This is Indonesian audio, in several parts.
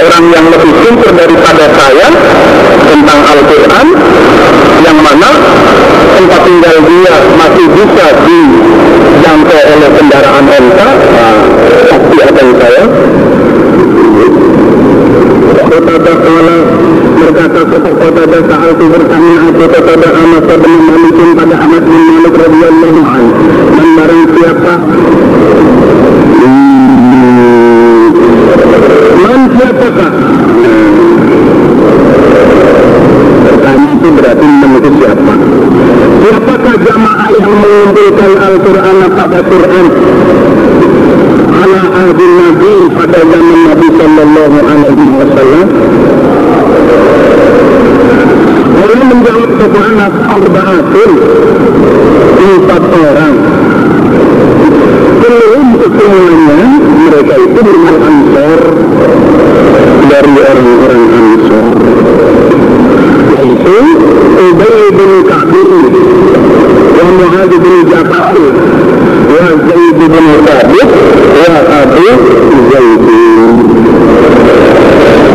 orang yang lebih pintar daripada saya tentang Al-Quran yang mana tempat tinggal dia masih bisa dijangkau oleh kendaraan onta nah, pasti akan saya. Kepada kala berkata kepada saat itu bertanya aku kepada Anas bin Malik pada Anas bin Malik radhiyallahu anhu dan barang siapa Man siapakah? Pertanyaan itu berarti menurut siapa? Siapakah jamaah yang Al-Quran pada Quran? Ala ahli Nabi pada zaman Nabi Sallallahu Alaihi Wasallam. Orang menjawab kepada Arba'atun empat orang belum semuanya mereka itu berumat ansor dari orang-orang ansor yaitu Ubay bin Ka'bi wa Muhammad bin Jafar wa Zaid bin Thabit wa Abu Zaid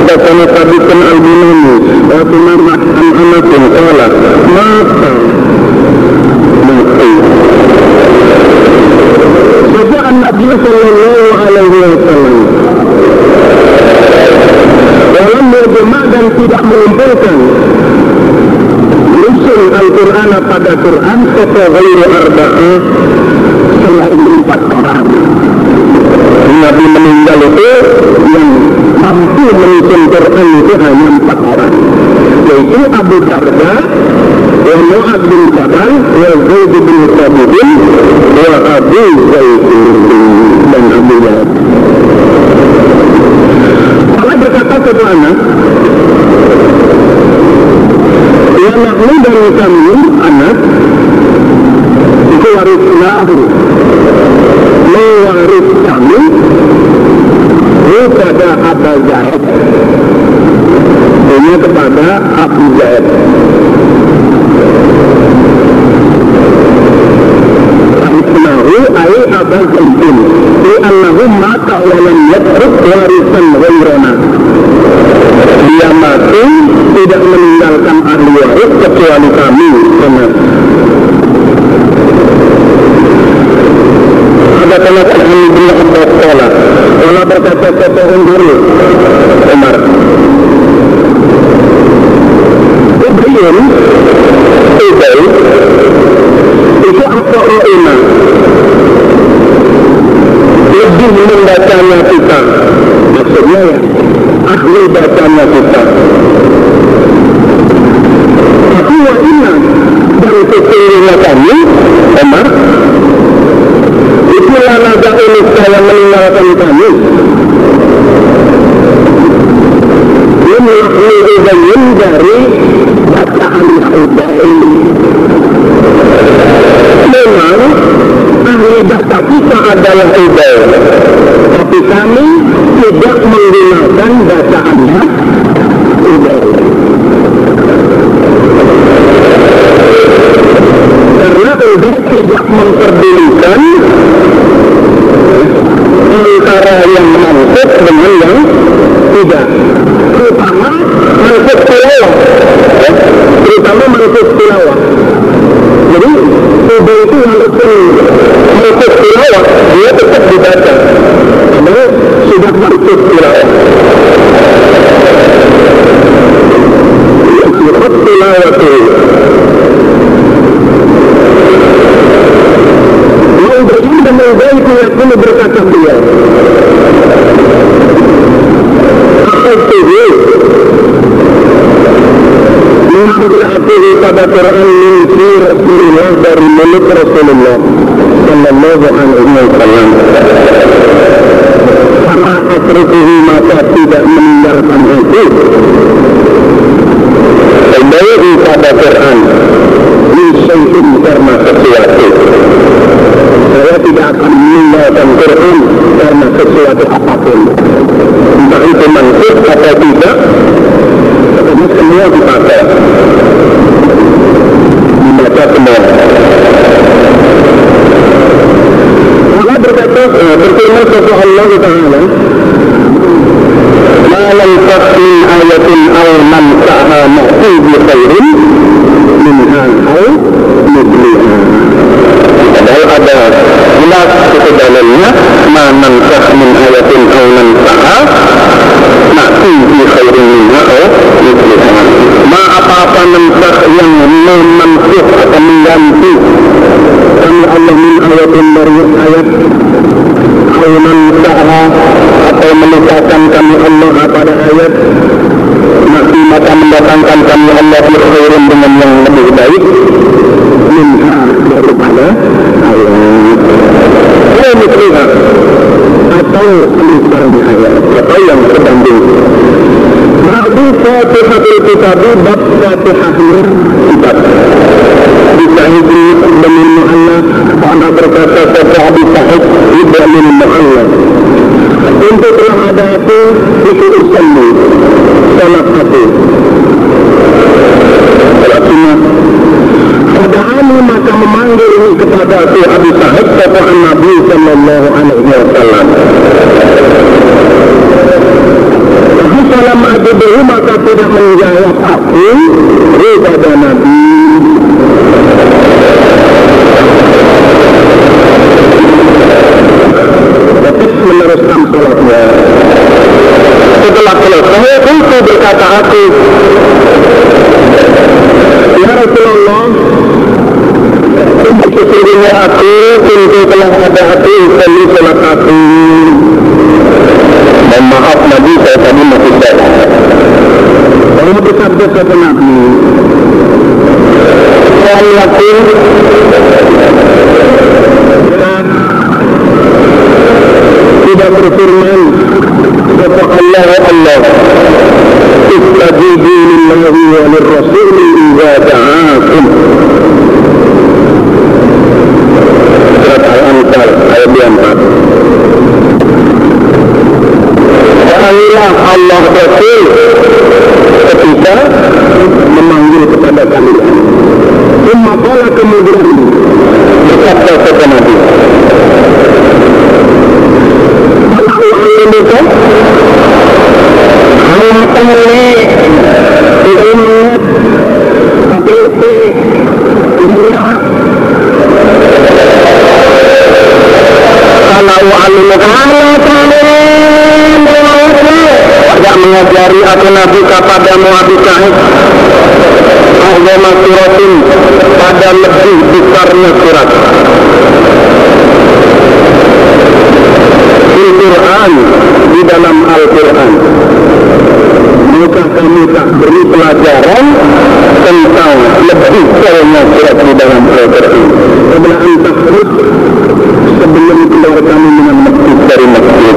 Datang Thabit bin Al-Bunani wa Tumarrah an Anasin kala mata mati Sejak Nabi Sallallahu Alaihi Wasallam dalam berjemaah dan tidak mengumpulkan rusul Al-Quran pada Quran kata ghairu arba'ah selain empat orang Nabi meninggal itu yang mampu menyusun Quran itu hanya empat orang yaitu Abu Darda wa Mu'ad bin Jabal wa Zaid bin Thabit wa Abu Zaid dan Abu Lahab Allah berkata kepada anak Ya nahnu dan kami anak itu waris lahu mewaris kami kepada Abu Zaid ini kepada Abu Zaid Nahu ay Abu Zaidin Di annahu mata walam yatruk warisan ghairana Dia mati tidak meninggalkan ahli waris kecuali kami benar Ada Tuhan bin Abbas Kala Kala berkata kata dulu Umar Ibrahim Ubay itu apa iman lebih membacanya kita ya ahli bacanya kita. Tapi wa dan sesungguhnya kami Omar. Itulah naga ini yang meninggalkan kami. Ini Ubayin dari bacaan Ubayin memang ahli bahasa kita adalah Ubay tapi kami tidak menggunakan Ubay karena Ubay tidak memperdulikan antara yang mansuk dengan yang tidak terutama mansuk tilawah ya. terutama mansuk tilawah jadi Ubay itu walaupun mansuk tilawah dia tetap dibaca karena sudah mansuk tilawah Sifat tilawah itu Mau beriman dan mau baik yakini berkata beliau Akhirnya Mengambil hati pada Quran mimpi Rasulullah dari mulut Rasulullah Sallallahu alaihi wasallam Karena akhirnya maka tidak meninggalkan itu Baik pada Quran Nisayhim karena sesuatu saya tidak akan meninggalkan Quran karena sesuatu apa pun entah itu mansuk atau tidak pokoknya semua dipakai dibaca semua Allah berkata eh, berfirman kepada Allah Taala ma yanfaq min ayatin aw nansaha na'ti bi khairin minha aw mithliha padahal ada jelas itu dalilnya ma nansakh min ayatin aw nansaha na'ti bi khairin minha aw mithliha ma apa-apa nansakh yang memansuh atau mengganti kami Allah min ayatin dari ayat ayunan saha atau melupakan kami Allah pada ayat nanti maka mendatangkan kami Allah berkhairin dengan yang lebih baik minha daripada ayat atau misliha yang melintas di hayat atau yang terbangun. Berarti Fatihah itu tadi bab Fatihahnya kitab. Bisa hijri ibn mu'allaf, anak berkata kata Abu Sa'id ibn mu'allaf. Untuk ada itu itu usalli, salah satu. Salat sunat Fada'ani maka memanggil kepada aku Abu Sa'id kata Nabi Sallallahu Alaihi Wasallam maka tidak menjawab aku kepada Nabi. Tapi meneruskan sholatnya Setelah selesai Aku berkata aku Ya Rasulullah Sesungguhnya aku Tentu telah ada hati Kali sholat aku Dan maaf Nabi saya tadi masih salah Kalau bersabda kata Nabi Saya yakin Dan tidak berfirman kata Allah Allah istajibu lillahi wa lirrasul idza da'akum surat al-anfal ayat 24 Ta'ala Allah Rasul ketika memanggil kepada kalian. Umma kala kemudian berkata kepada Nabi. Aku alimuka Halakan ini Umat APP Dunia Kalau alimuka Halakan mengajari aku Nabi kepadamu Abi Sa'id Ahzama suratin pada lebih besarnya surat. Al-Quran di dalam Al-Quran. Maka kami tak beri pelajaran tentang lebih besarnya surat di dalam Al-Quran. Antakut sebelum keluar kami dengan masjid dari masjid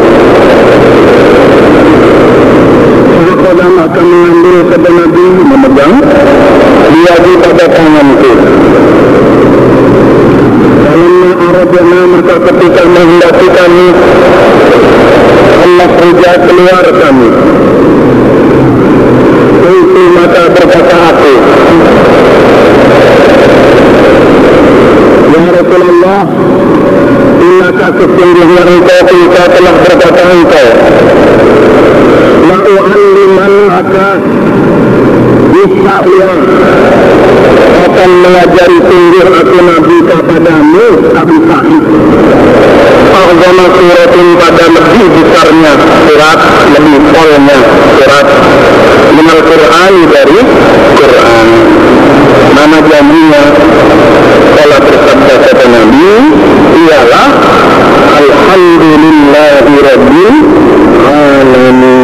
Sahabat akan mengambil kepada Nabi memegang dia di pada tanganku. Dalamnya Arabnya maka ketika menghendaki kami Puja keluar kami. Itu maka berkata aku. Ya Rasulullah, Inakah sesungguhnya engkau kita telah berkata engkau La'u'allimannaka Bisa'ya akan mengajari sungguh aku Nabi kepadamu Abu Sa'id Arzama suratin pada lebih besarnya surat lebih polnya surat Minal Quran dari Quran. Nama jaminya Kalau bersabda kata Nabi Ialah Alhamdulillahi Alamin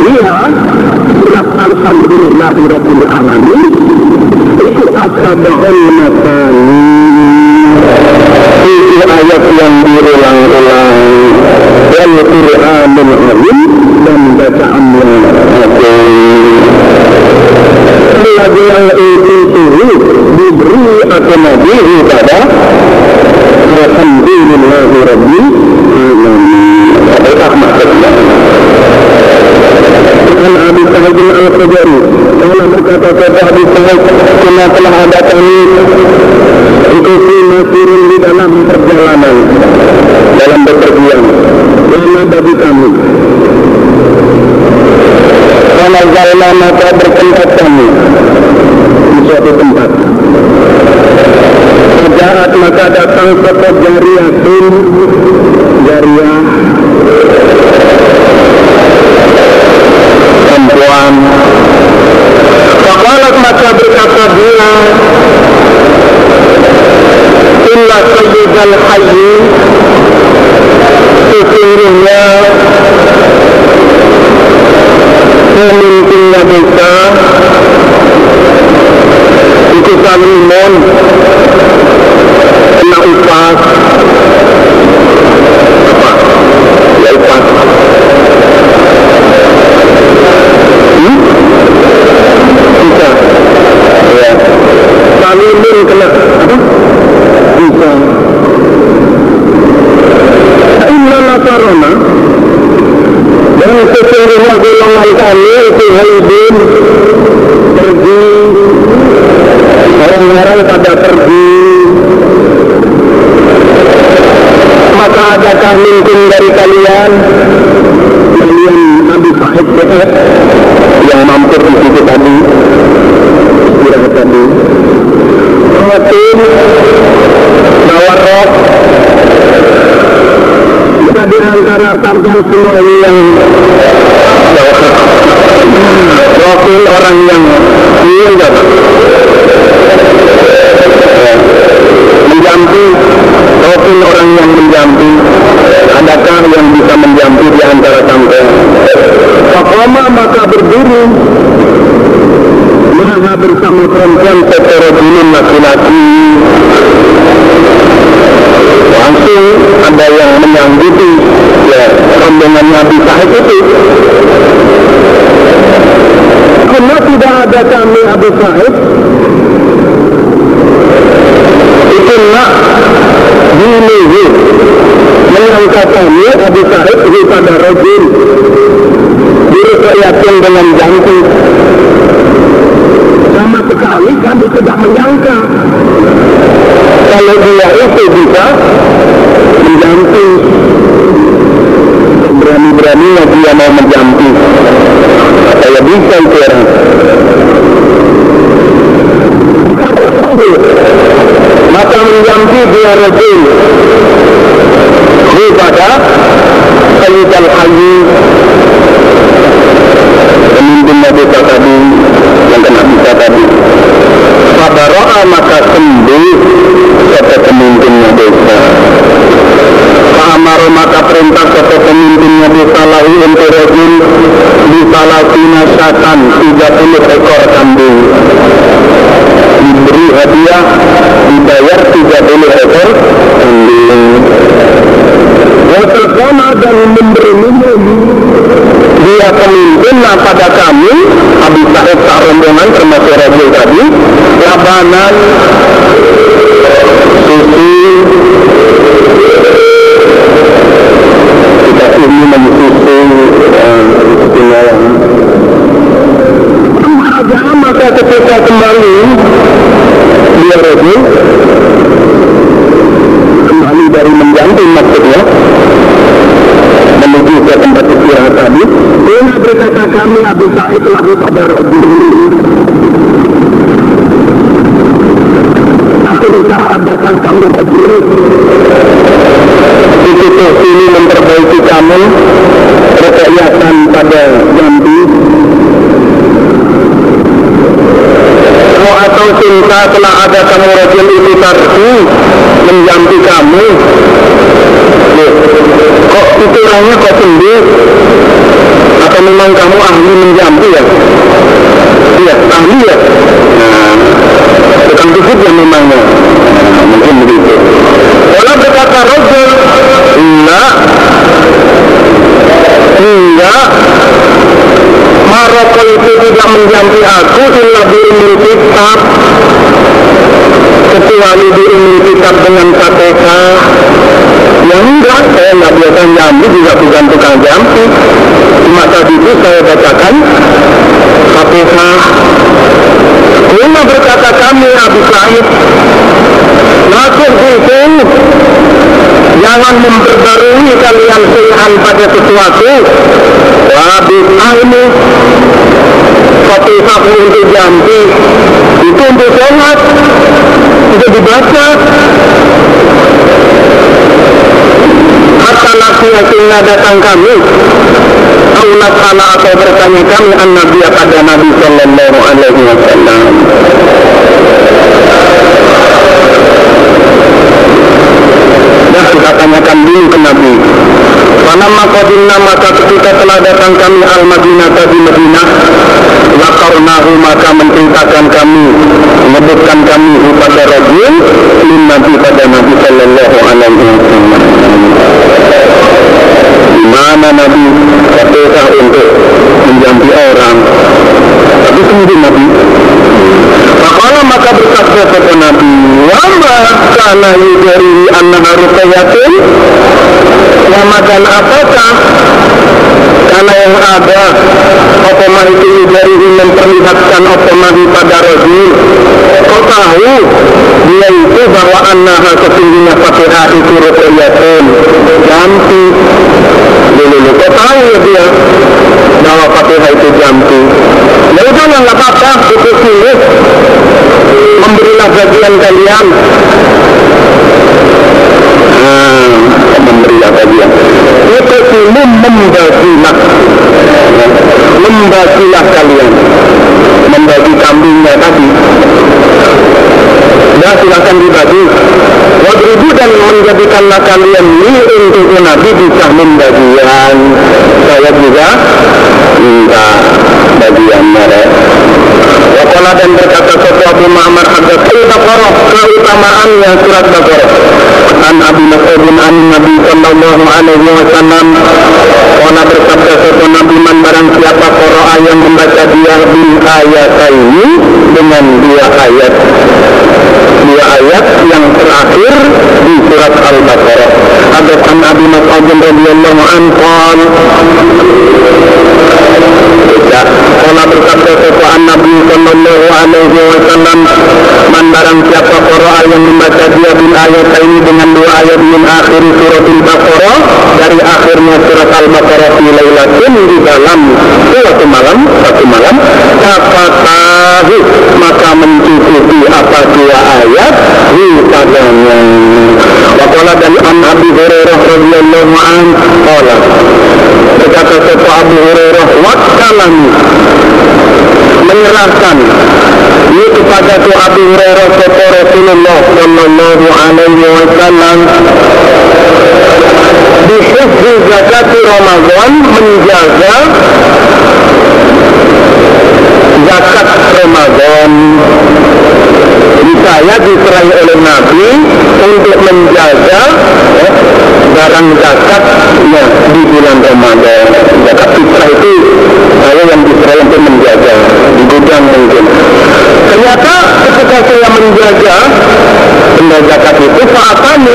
Iya Alhamdulillahi Rabbil Alamin Itu asabahul masani Itu ayat yang berulang-ulang Dan Quranul Azim Dan bacaan yang Lagi yang itu diberi atau Nabi pada Alhamdulillahi Rabbil Alamin Apakah maksudnya? An Abi Al-Khudri Allah berkata kepada Abi Sa'id Kena telah ada kami Ikuti nasirin di dalam perjalanan Dalam bepergian Lama bagi kami Fasalna maka bertempat kami di suatu tempat. Jahat maka datang jari jariyatin jariyah perempuan. Fakalat maka berkata dia Illa sayyidal hayyi Sesungguhnya pemimpinnya desa itu Salimon kena upas ya upas hmm? bisa ya kena bisa Inna kami itu haidin pergi orang-orang pada pergi. Maka adakah mungkin dari kalian kalian Nabi Sahib yang mampu di situ tadi? Istirahat tadi. Mungkin bawa rok. Kita di antara sarjana semua yang Wakil orang yang meninggal menjampi Wakil orang yang menjampi Adakah yang bisa menjampi di antara sampai Fakoma maka berdiri Maha bersama perempuan secara laki-laki langsung ada yang menyanggupi ya rombongan Nabi Sahib itu karena tidak ada kami Abu Sahib itu nak dinihi mengangkat kami Abu Sahib pada rojin yakin dengan jantung sama sekali kami tidak menyangka. Kalau dia itu bisa menjamping berani-beraninya dia mau menjamping saya bisa itu orang. Maka menjamping dia rajin daripada Sayyid al-Hayy pemimpin Nabi tadi yang kena bisa tadi. Fabaro'a maka sembuh kata pemimpinnya desa Amaro maka perintah kata pemimpinnya desa lahi untuk rajin di salasina syatan 30 ekor kambing. Diberi hadiah dibayar 30 ekor kambing. Watakana dan memberi minum dia pemimpin pada kami Abu Sa'id tak rombongan termasuk Rasul tadi labanan susu kita ini menyusu uh, maka ketika kembali dia Rasul kembali dari menjantung maksudnya menuju ke tempat istirahat tadi Berkata kami Abu Sa'id lahu pada Aku berusaha datang kamu berdiri Itu ini memperbaiki kamu Berkelihatan pada jambi. Mau atau cinta telah ada kamu rajin itu tarsi Menjampi kamu. Kok itu orangnya kok sembuh Atau memang kamu ahli menjampi ya. Iya ahli ya. Nah Bukan kusut ya memangnya nah, Mungkin begitu. Kalau berkata Rasul Enggak. Enggak Maroko itu tidak menjampi aku Illa diimin kitab Kecuali diimin kitab dengan KTK yang enggak, saya enggak biasa nyambi juga bukan tukang jampi. Cuma tadi itu saya bacakan KPH. Lima berkata kami Abu Sa'id, Nasir itu jangan memperbarui kalian pilihan pada sesuatu. Wabit ini Fatihah untuk jampi itu untuk sholat. Itu dibaca. Hatta nasihat datang kami. Allah salah atau bertanya kami an Nabi pada Nabi Sallallahu Alaihi Wasallam Dah kita tanyakan dulu ke Nabi. Panama kodinna maka ketika telah datang kami al-Madinah di Madinah Lakarnahu maka menceritakan kami Menyebutkan kami kepada Rasul Lin Nabi pada Nabi Sallallahu Alaihi Wasallam. Di mana Nabi Ketika untuk menjampi orang? Tapi kemudian Nabi Fakala maka berkata kepada Nabi Wama kana yudari annaha ruqayatin Ya makan apakah? Karena yang ada Otomah itu yudari memperlihatkan otomah pada rojul Kau tahu Dia itu bahwa annaha sesungguhnya fatihah itu ruqayatin Jampi Dulu kau tahu ya dia Bahwa fatihah itu jampi Ya udah nggak apa-apa Itu sulit memberilah bagian kalian. Nah, memberilah bagian. Itu dulu membagilah. Membagilah kalian. Membagi kambingnya tadi ya silakan dibagi. Wadribu dan menjadikanlah kalian ini untuk Nabi bisa membagian. Saya juga minta bagian mereka Wakola dan berkata Abu Muhammad Haddad Al Baqarah keutamaannya surat Baqarah An Abi Mas'udin an Nabi Sallallahu Alaihi Wasallam Kola bersabda sopo Nabi man barang siapa Qur'an yang membaca dia bil ayat ini dengan dua ayat dua ayat yang terakhir di surat Al-Baqarah. Ada an Abi Mas'ud radhiyallahu anhu Ya, Kala berkata sesuatu Nabi Sallallahu Alaihi Wasallam Man barang siapa Qur'an yang membaca dia bin ayat ini dengan dua ayat min akhir surat Al-Baqarah Dari akhirnya surat Al-Baqarah di laylatin di dalam suatu malam Satu malam Kafatahu maka mencukupi apa dua ayat di padanya Wakola dan an Abi Hurairah radhiyallahu anhu Kala berkata sesuatu Abu Hurairah wakalami menyerahkan ini kepada tu Abu Hurairah kepada Rasulullah Sallallahu Alaihi Wasallam. Dihifzi zakat Ramadan menjaga zakat Ramadan. Saya diserai oleh Nabi untuk menjaga ya, barang zakat ya, di bulan Ramadan. Zakat fitrah itu saya yang diserai untuk menjaga mungkin. Ternyata ketika saya benda zakat itu saat ini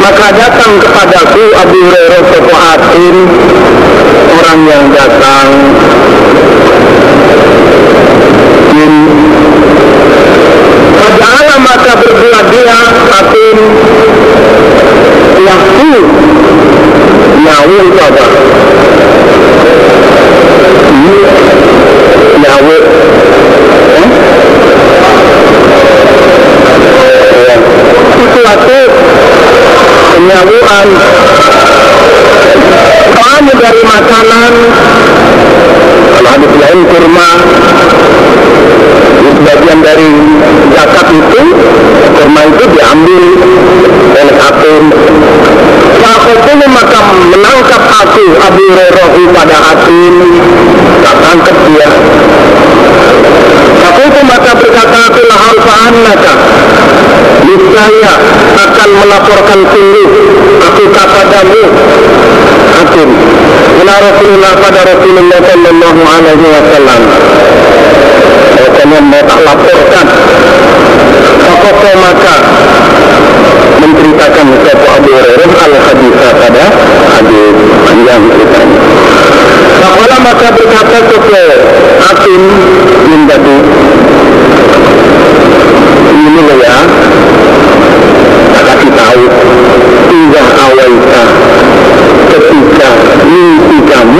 maka datang kepadaku Abu Hurairah Sokoatin orang yang datang. Waja'ala maka berbuat dia atin. Yahu Yahu itu Yahu eh? Sesuatu Penyawuan Soalnya dari makanan. Kalau hadis lain kurma. Sebagian dari zakat itu kurma itu diambil oleh hakim Fakotul maka menangkap aku Abu Hurairah pada hakim tak tangkap dia. Fakotul maka berkata aku lahar fa'annaka Niscaya akan melaporkan sungguh aku kepadamu. Hakim Ila Rasulullah pada Rasulullah Sallallahu Alaihi Wasallam. Makanya mau tak laporkan Fakoto maka menceritakan siapa Abu Hurairah al hadisah pada hadis panjang ceritanya. Fakola maka berkata ke Hakim bin Dadu ini loh ya tak kasih tahu tidak awalnya ketika mimpi kamu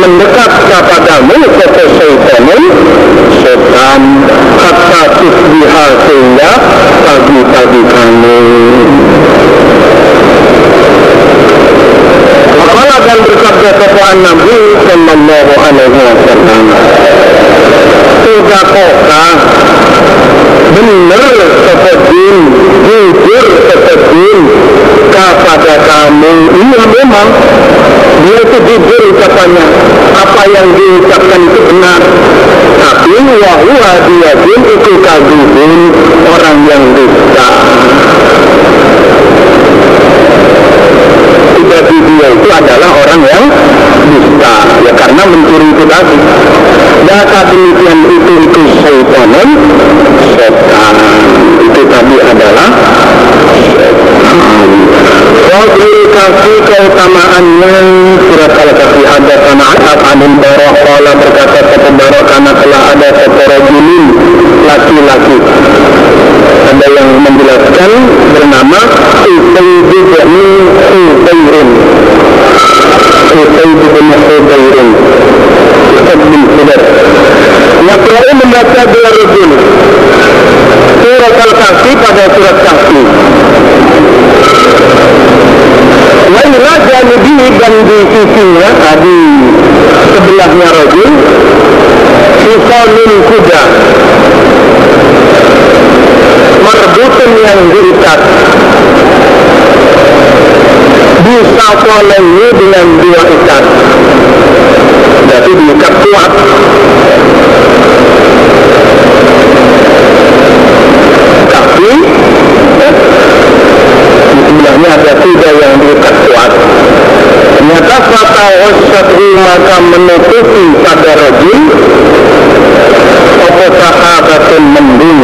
mendekat kepadamu kata syaitan setan kata tusbiha sehingga pagi-pagi kamu. Wakala dan bersabda kepada Nabi Sallallahu Alaihi Wasallam? Sudah kokah benar kepada jujur kepada kepada kamu? Iya memang dia itu jujur ucapannya. Apa yang diucapkan itu benar. Tapi wahua dia pun itu kagum orang yang dusta. Jadi dia itu adalah orang yang dusta. Ya karena mencuri itu tadi. Data demikian itu itu syaitan setan itu tadi adalah kasih keutamaannya. Surat al-kasih ada sana Asab Anil Barok. Kala berkata kepada Barok karena telah ada seporojulin laki-laki. Ada yang menjelaskan bernama Usaid bin Hudairin Usaid bin Hudairin Ustaz bin Hudar Yakra'u membaca dua rujul Surat Al-Kahfi pada surat Kahfi Waila janibi dan di sisinya Tadi sebelahnya rojul Susalun kuda. Marbutun yang diikat. Bisa polengnya dengan dua ikat. Jadi diikat kuat tapi ya, di sebelahnya ada kuda yang diikat kuat. Ternyata fata wasathu maka menutupi pada rojul apa sahabatun mendung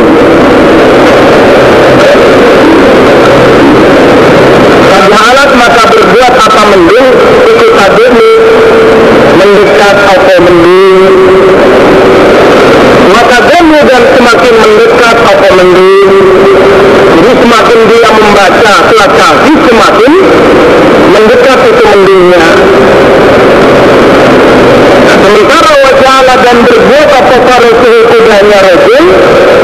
alat maka berbuat apa mendung ikut adikmu mendekat apa mendung maka demu dan semakin mendekat apa mendung jadi semakin dia membaca surat kahfi semakin mendekat itu mendungnya sementara wajah dan berbuat apa kalau suhu kudanya rojul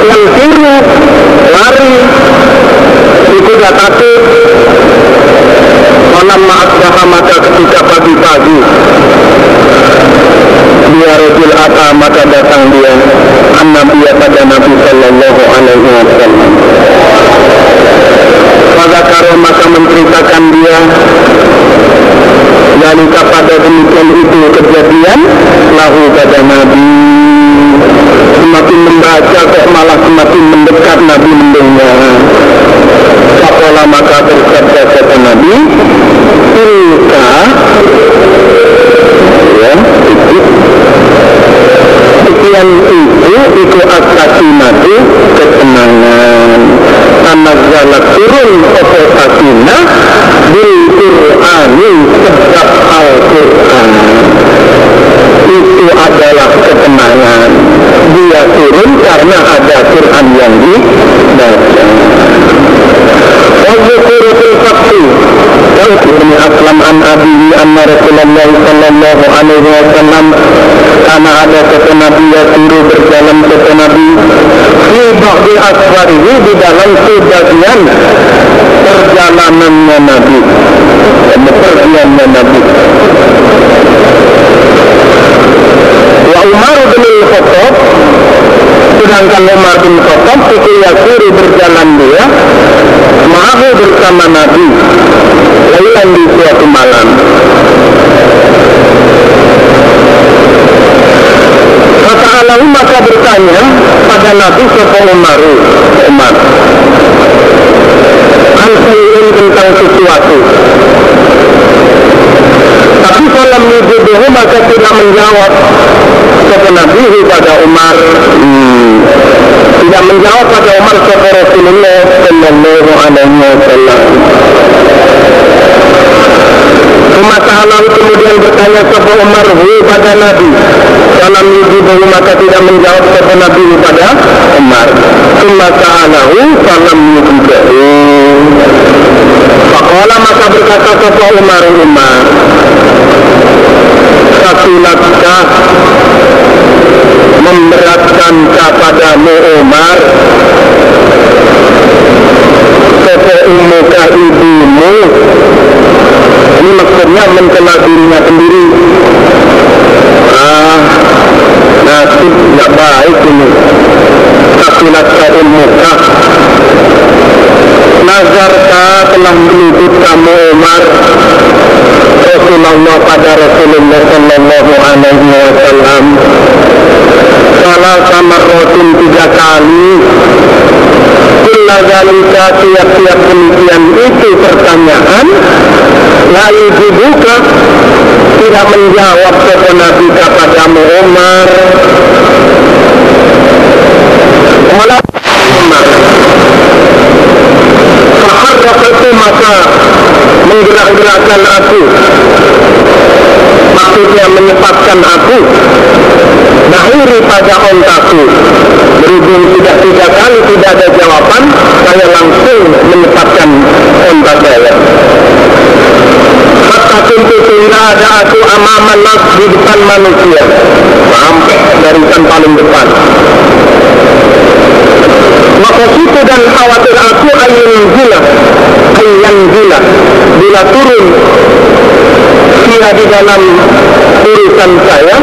yang tiru lari itu dia takut malam asbaha maka ketika pagi-pagi dia rojul ata maka datang dia an-nabiya pada Nabi Sallallahu Alaihi Wasallam pada karo maka menceritakan dia Lalika pada demikian itu kejadian lahu pada Nabi semakin membaca kok malah semakin mendekat Nabi mendengar Fakola maka bersabda kata Nabi Tilka Ya Sekian itu Itu as-sakinatu Ketenangan. Tanazzalat turun Opo sakinah Bil Qur'ani Sebab Al-Qur'an. Itu adalah ketenangan. Dia turun karena ada Quran yang dibaca وذكر في الفقه ابن أسلم عن أبيه أن رسول الله صلى الله عليه وسلم karena ada kata Nabi Yasiru berjalan kata Nabi di ba'di asfarihi di dalam sebagian perjalanannya Nabi perjalanannya Nabi wa Umar bin Khattab sedangkan Umar bin Khattab itu Yasiru berjalan dia Mahu bersama Nabi Lailan di suatu malam. Kata Allah maka bertanya pada Nabi Sopo Umaru Umar. Al-Sayyid tentang sesuatu. Tapi kalau menyujuduhu maka tidak menjawab Sopo Nabi pada Umar hmm tidak menjawab pada Umar kepada Rasulullah Sallallahu Alaihi Wasallam. Semasa lalu kemudian bertanya kepada Umar pada Nabi. Salam yujibuhu maka tidak menjawab kepada Nabi pada Umar. Semasa lalu salam yujibuhu. Fakola maka berkata kepada Umar Umar. Sakulatkah memberatkan kepadamu Umar Sopo umuka ibumu Ini maksudnya mencela dirinya sendiri Ah Nasib tidak baik ini Sakulatka umuka Nazarka telah menyebut kamu Umar Rasulullah pada Rasulullah Sallallahu Alaihi Wasallam salah sama rotin tiga kali Bila zalika tiap-tiap demikian itu pertanyaan Lalu dibuka Tidak menjawab kepada Nabi kepadamu Umar. Malah Umar Faharrafatu maka menggerak-gerakkan aku. Maksudnya menyebabkan aku. Nahiri pada ontaku. Berhubung tidak tiga kali tidak ada jawaban saya langsung menyebabkan ontak saya Hatta tentu sehingga ada aku amaman nas di depan manusia. Sampai barisan paling depan. Maka situ dan khawatir aku ayun gila. Ayyan gila. Bila turun dia di dalam urusan saya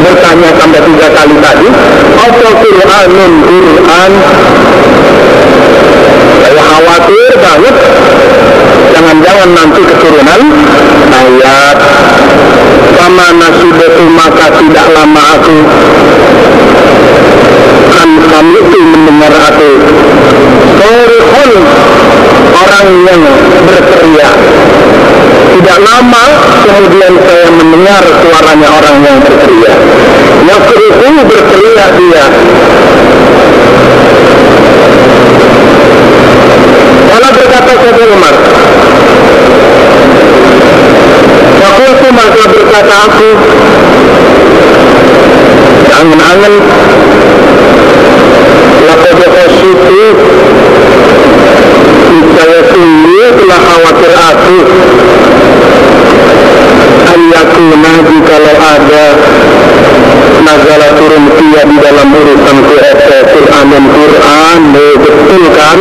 bertanya sampai tiga kali tadi apa Qur'anun Qur'an saya khawatir banget. Jangan-jangan nanti keturunan ayat sama nasibatu maka tidak lama aku. Kan kami itu mendengar aku. Sorihun orang yang berteriak. Tidak lama kemudian saya mendengar suaranya orang yang berteriak. Yasrihu berteriak dia Berkata kepada Umar Fakultu maka berkata aku Angan-angan Lakoda khositu Saya sungguh telah khawatir aku. Ayakuna jikalau ada Nazala turun dia di dalam urusan Quran Quran Betul kan?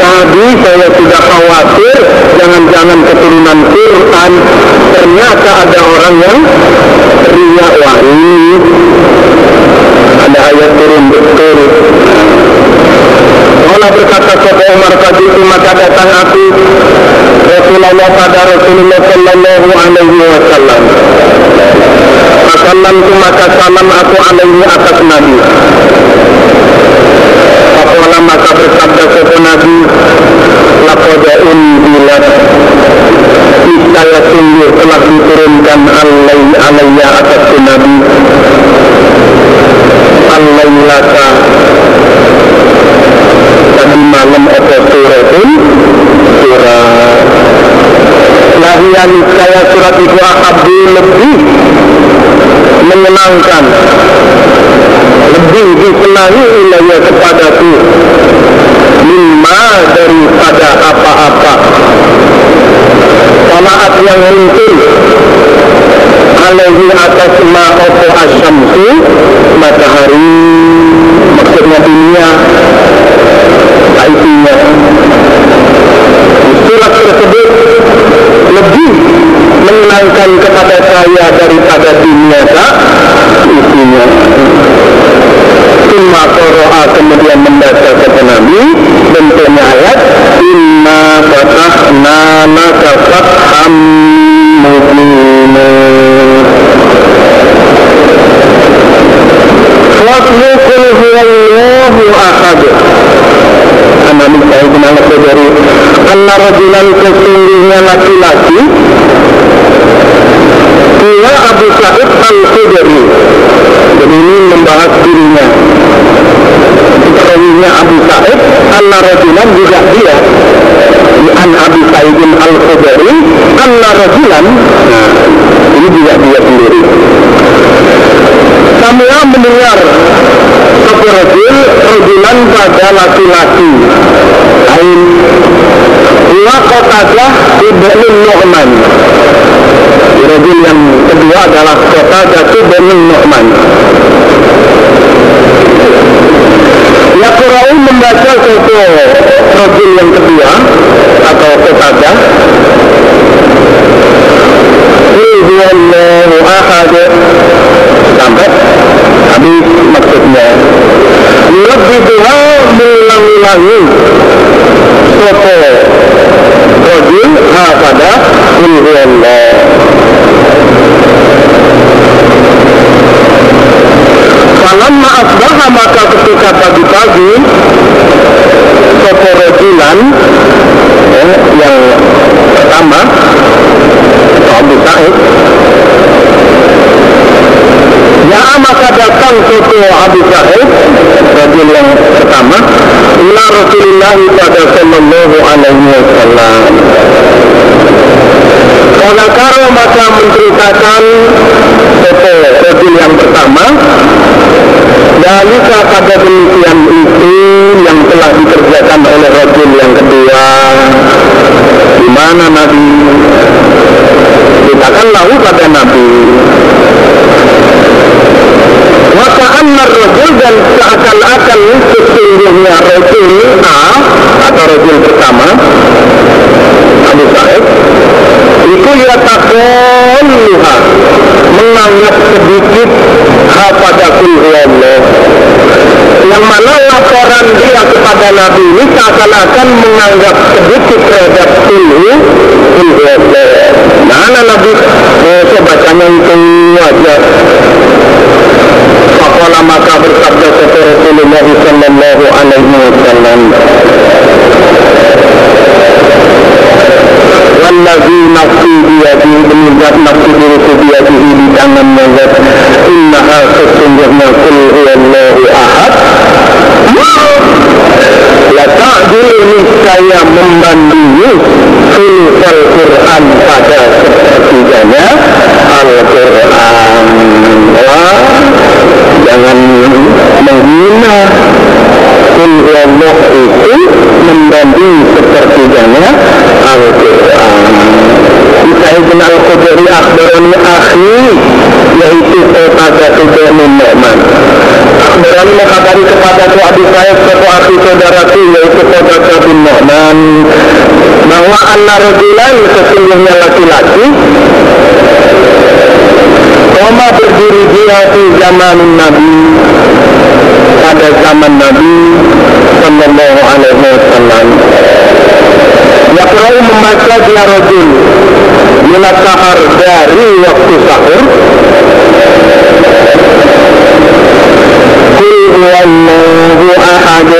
Tadi saya sudah khawatir. Jangan-jangan keturunan Quran Ternyata ada orang yang Riak wah ini Ada ayat turun betul. Allah berkata kepada Umar tadi maka datang aku. Rasulullah pada Rasulullah Sallallahu Alaihi Wasallam. Tu maka salam aku alaihi atas Nabi Apalah maka bersabda kepada Nabi? Lakoda undilat Niscaya sungguh telah diturunkan alai alaiya atas Nabi. Alailaka Tadi malam apa suratun Surat Lahian saya surat itu ahabu lebih menyenangkan lebih disenangi ilayya kepadaku. Mimma daripada apa-apa. Salaat yang muncul. Alaihi atas ma'ofu asyamsu matahari maksudnya dunia. Isinya surat tersebut. Lebih menyenangkan kepada saya daripada dunia tak isinya qara'a kemudian membaca kepada Nabi bentuknya ayat Inna fatahna laka fatham mubina. Wasmu huwallahu ahad. Nabi saya dari sesungguhnya laki-laki Dia Abu Sa'id Al-Khudri Jadi ini membahas dirinya. Ketahuinya Abu Sa'id Anna rajulan juga dia. An Abu Sa'idin Al-Khudri Anna rajulan. Nah ini juga dia sendiri. Semua mendengar Keperajul Rajulan pada laki-laki. Lain Wa qatadah Ibn Nu'man Rajul yang kedua adalah kota Jatuh Benin Nu'man. Yaqra'u membaca satu rajul yang kedua atau kepada Allahu ahad sampai habis maksudnya. Dua mengulang-ulangi sopo rajul ha pada Falamma asbaha maka ketika pagi-pagi Sopo rojilan eh, Yang pertama Abu Sa'id Ya maka datang Sopo Abu Sa'id Rajul yang pertama Ila Rasulullah pada Sallallahu Alaihi Wasallam Kalau karo maka menceritakan Sopo Rajul yang pertama. Dalika pada demikian itu yang telah dikerjakan oleh Rasul yang kedua. Di mana Nabi? Kita kan lalu pada Nabi. Maka anna Rasul dan seakan-akan sesungguhnya Rasul A atau Rasul pertama Abu Sa'id itu ya takoluha menganggap sedikit ha pada Allah yang mana laporan dia kepada Nabi ini seakan-akan menganggap sedikit terhadap kulhu Allah mana Nabi? Oh, saya bacanya itu aja. Fakola maka bersabda kepada Rasulullah Sallallahu Alaihi Wasallam Wallazi nafsi biyadi demi nafsi diriku biyadihi di tangannya zat Innaha sesungguhnya kul huwallahu ahad La ta'dil niscaya membandingi sulul Quran pada sepertiganya Al-Quran jangan menghina Allah itu membanding sepertiganya Al-Quran Sayyidina Al-Qudri akhbarani akhi yaitu Qatada bin Nu'man Akhbarani mengkabari kepada tu adik saya satu akhi saudaraku yaitu Qatada bin Nu'man. Bahwa anna rajulan sesungguhnya laki-laki Koma berdiri dia di zaman Nabi pada zaman Nabi Sallallahu Alaihi Wasallam. Yakrau membaca dia rojul Minat sahar dari waktu sahur. Kul huwallahu ahad.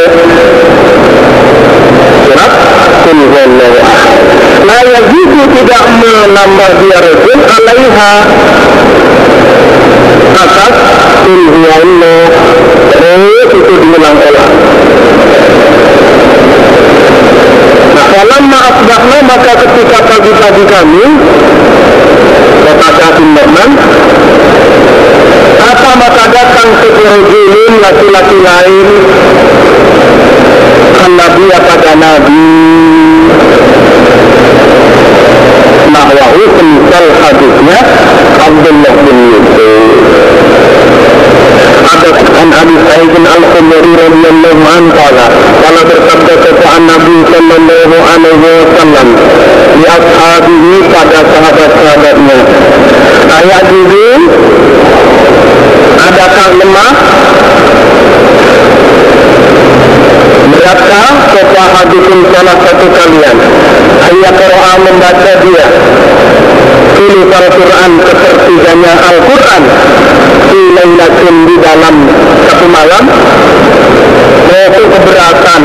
Surat Kul huwallahu ahad. La yajidu tidak menambah dia rojul alaiha Atas Kul huwallahu Terus itu diulang-ulang Falamma asbahna maka ketika pagi-pagi kami Kata bin Norman Apa maka datang sekurujulun laki-laki lain? Nabi pada Nabi Nahwahu semisal hadisnya Abdullah bin Yusuf ada an Abi Sa'id Al-Khudri radhiyallahu anhu qala qala bersabda kepada Nabi sallallahu alaihi wasallam di ashabihi pada sahabat-sahabatnya. Ayat ini adakah lemah? Beratkah Sofa hadisin salah satu kalian. Ayat Quran membaca dia Tulis Al-Quran sepertiganya Al-Quran. Di laylatin di dalam satu malam Yaitu keberatan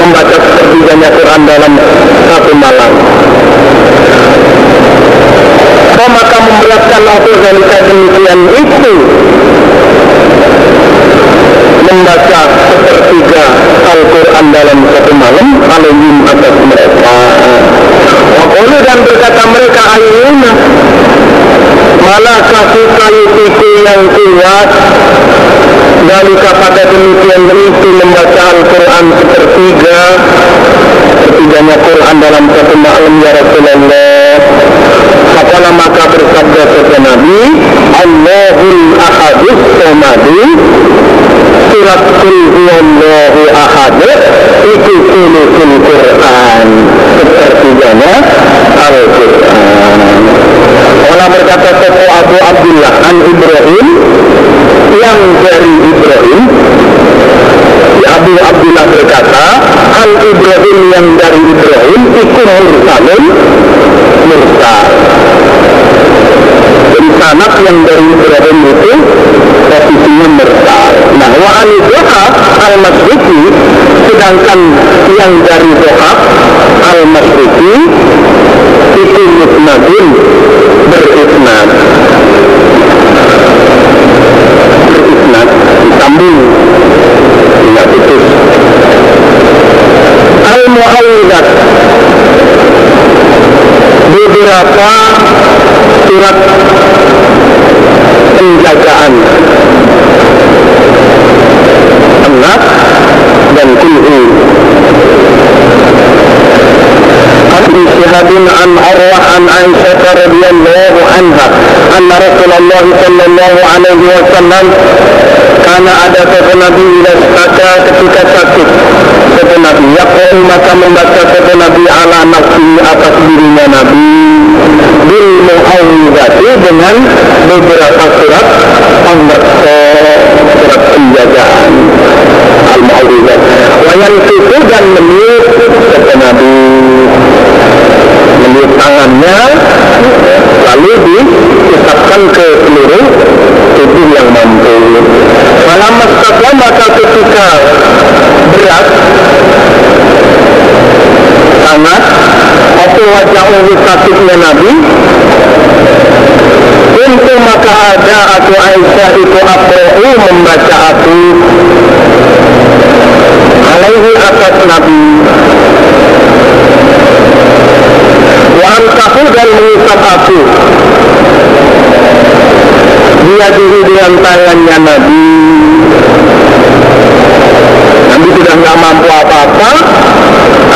Membaca sepertiganya Quran dalam satu malam. Oh maka memberatkan aku Zalika demikian itu membaca sepertiga Al-Quran dalam satu malam alaihim atas mereka Wakulu dan berkata mereka ayuna malah kasih kayu piku yang kuat? Pada demikian itu membaca Al-Quran sepertiga. Sepertiganya Quran dalam satu malam ya Rasulullah. Fakola maka bersabda kepada Nabi Allahul ahadus somadu Surat kul huwallahu ahad. Itu sulukul Quran. Sepertiganya Al-Quran. Allah berkata Sopo Abu Abdullah An Ibrahim Yang dari Ibrahim. Abu Abdullah berkata Al Ibrahim yang dari Ibrahim Iku mursalun Mursal Jadi sanat yang dari Ibrahim itu Posisinya mursal Nah wa ani dohab al masriki Sedangkan yang dari dohab al masriki Itu musnadun Berisnad Berisnad Disambung. Tidak putus Al-Mu'awidat beberapa surat penjagaan. Anak dan Kulhu Abi Syihadin an Arwah an Aisyah radhiyallahu anha anna Rasulullah sallallahu alaihi wasallam karena ada seorang Nabi bila ada ketika sakit. Seorang Nabi Yaqul maka membaca seorang Nabi ala nafsi atas dirinya Nabi. Bil mu'awwidati dengan beberapa surat pembaca surat penjagaan. Al mu'awwidat wayan itu dan meniup seorang Nabi. Meniup tangannya lalu diusapkan ke seluruh tubuh yang mampu. Malam mustaqwa maka ketika berat sangat apa wajah sakitnya Nabi. Untuk maka ada aku Aisyah itu aku membaca aku. Alaihi atas Nabi. Wa antahu dan mengisap aku. Dia diri dengan tangannya Nabi. Nabi sudah nggak mampu apa-apa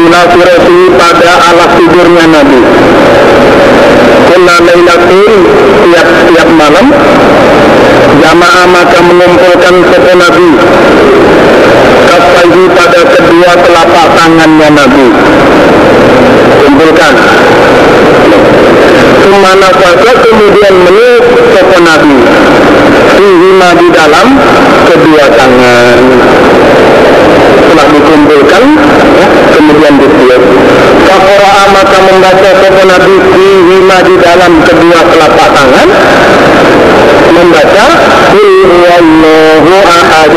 Ila firasi pada alas tidurnya Nabi. Kula laylatin tiap-tiap malam Jamaah maka mengumpulkan satu Nabi. Kafaihi pada kedua telapak tangannya Nabi. Kumpulkan. Ke mana saja kemudian meniup sopo Nabi. Fihima di dalam kedua tangan Setelah dikumpulkan ya, Kemudian ditiup Fakoro'a maka membaca sopo Nabi Fihima di dalam kedua telapak tangan? Membaca Qul huwallahu ahad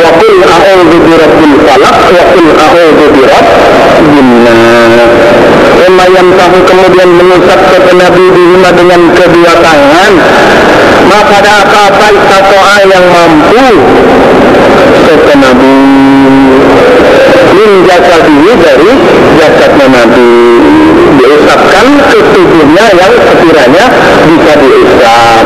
wa qul a'udzu birabbil falaq wa qul a'udzu birabbin nas. Lumayan tahu kemudian mengusap kepada Nabi dihima dengan kedua tangan. Maka ada apa-apa yang mampu? Kepada Nabi min jasadihi dari jasadnya Nabi. Diusapkan ke tubuhnya yang sekiranya bisa diusap.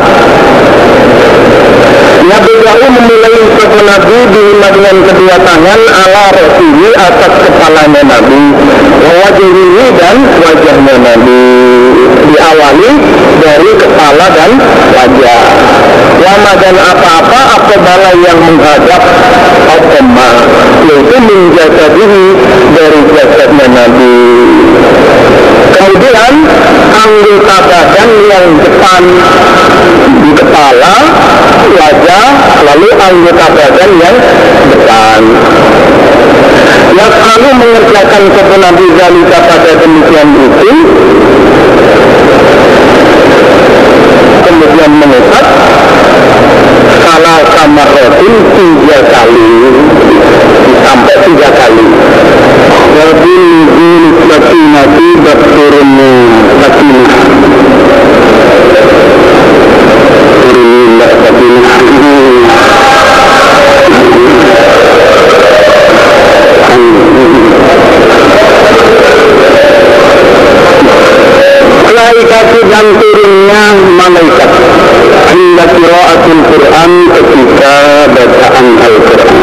Nabi Daud memulai kepada Nabi dihima dengan kedua tangan ala rasihi atas kepalanya Nabi. Wajhihi dan wajahnya Nabi. Diawali dari kepala dan wajah lama dan apa-apa apa bala yang menghadap Otoma yaitu menjasadihi dari jasadnya Nabi. Kemudian anggota badan yang depan di kepala wajah lalu anggota badan yang depan. Yang selalu mengerjakan Nabi Zalika pada demikian itu kemudian mengusap salah sama rotin tiga kali sampai tiga kali. Wabil nuzul sakinati berturunnya sakinah turunnya Alhamdulillah Malaikat dan turunnya malaikat. Hingga kiraatul Quran ketika bacaan Al-Quran.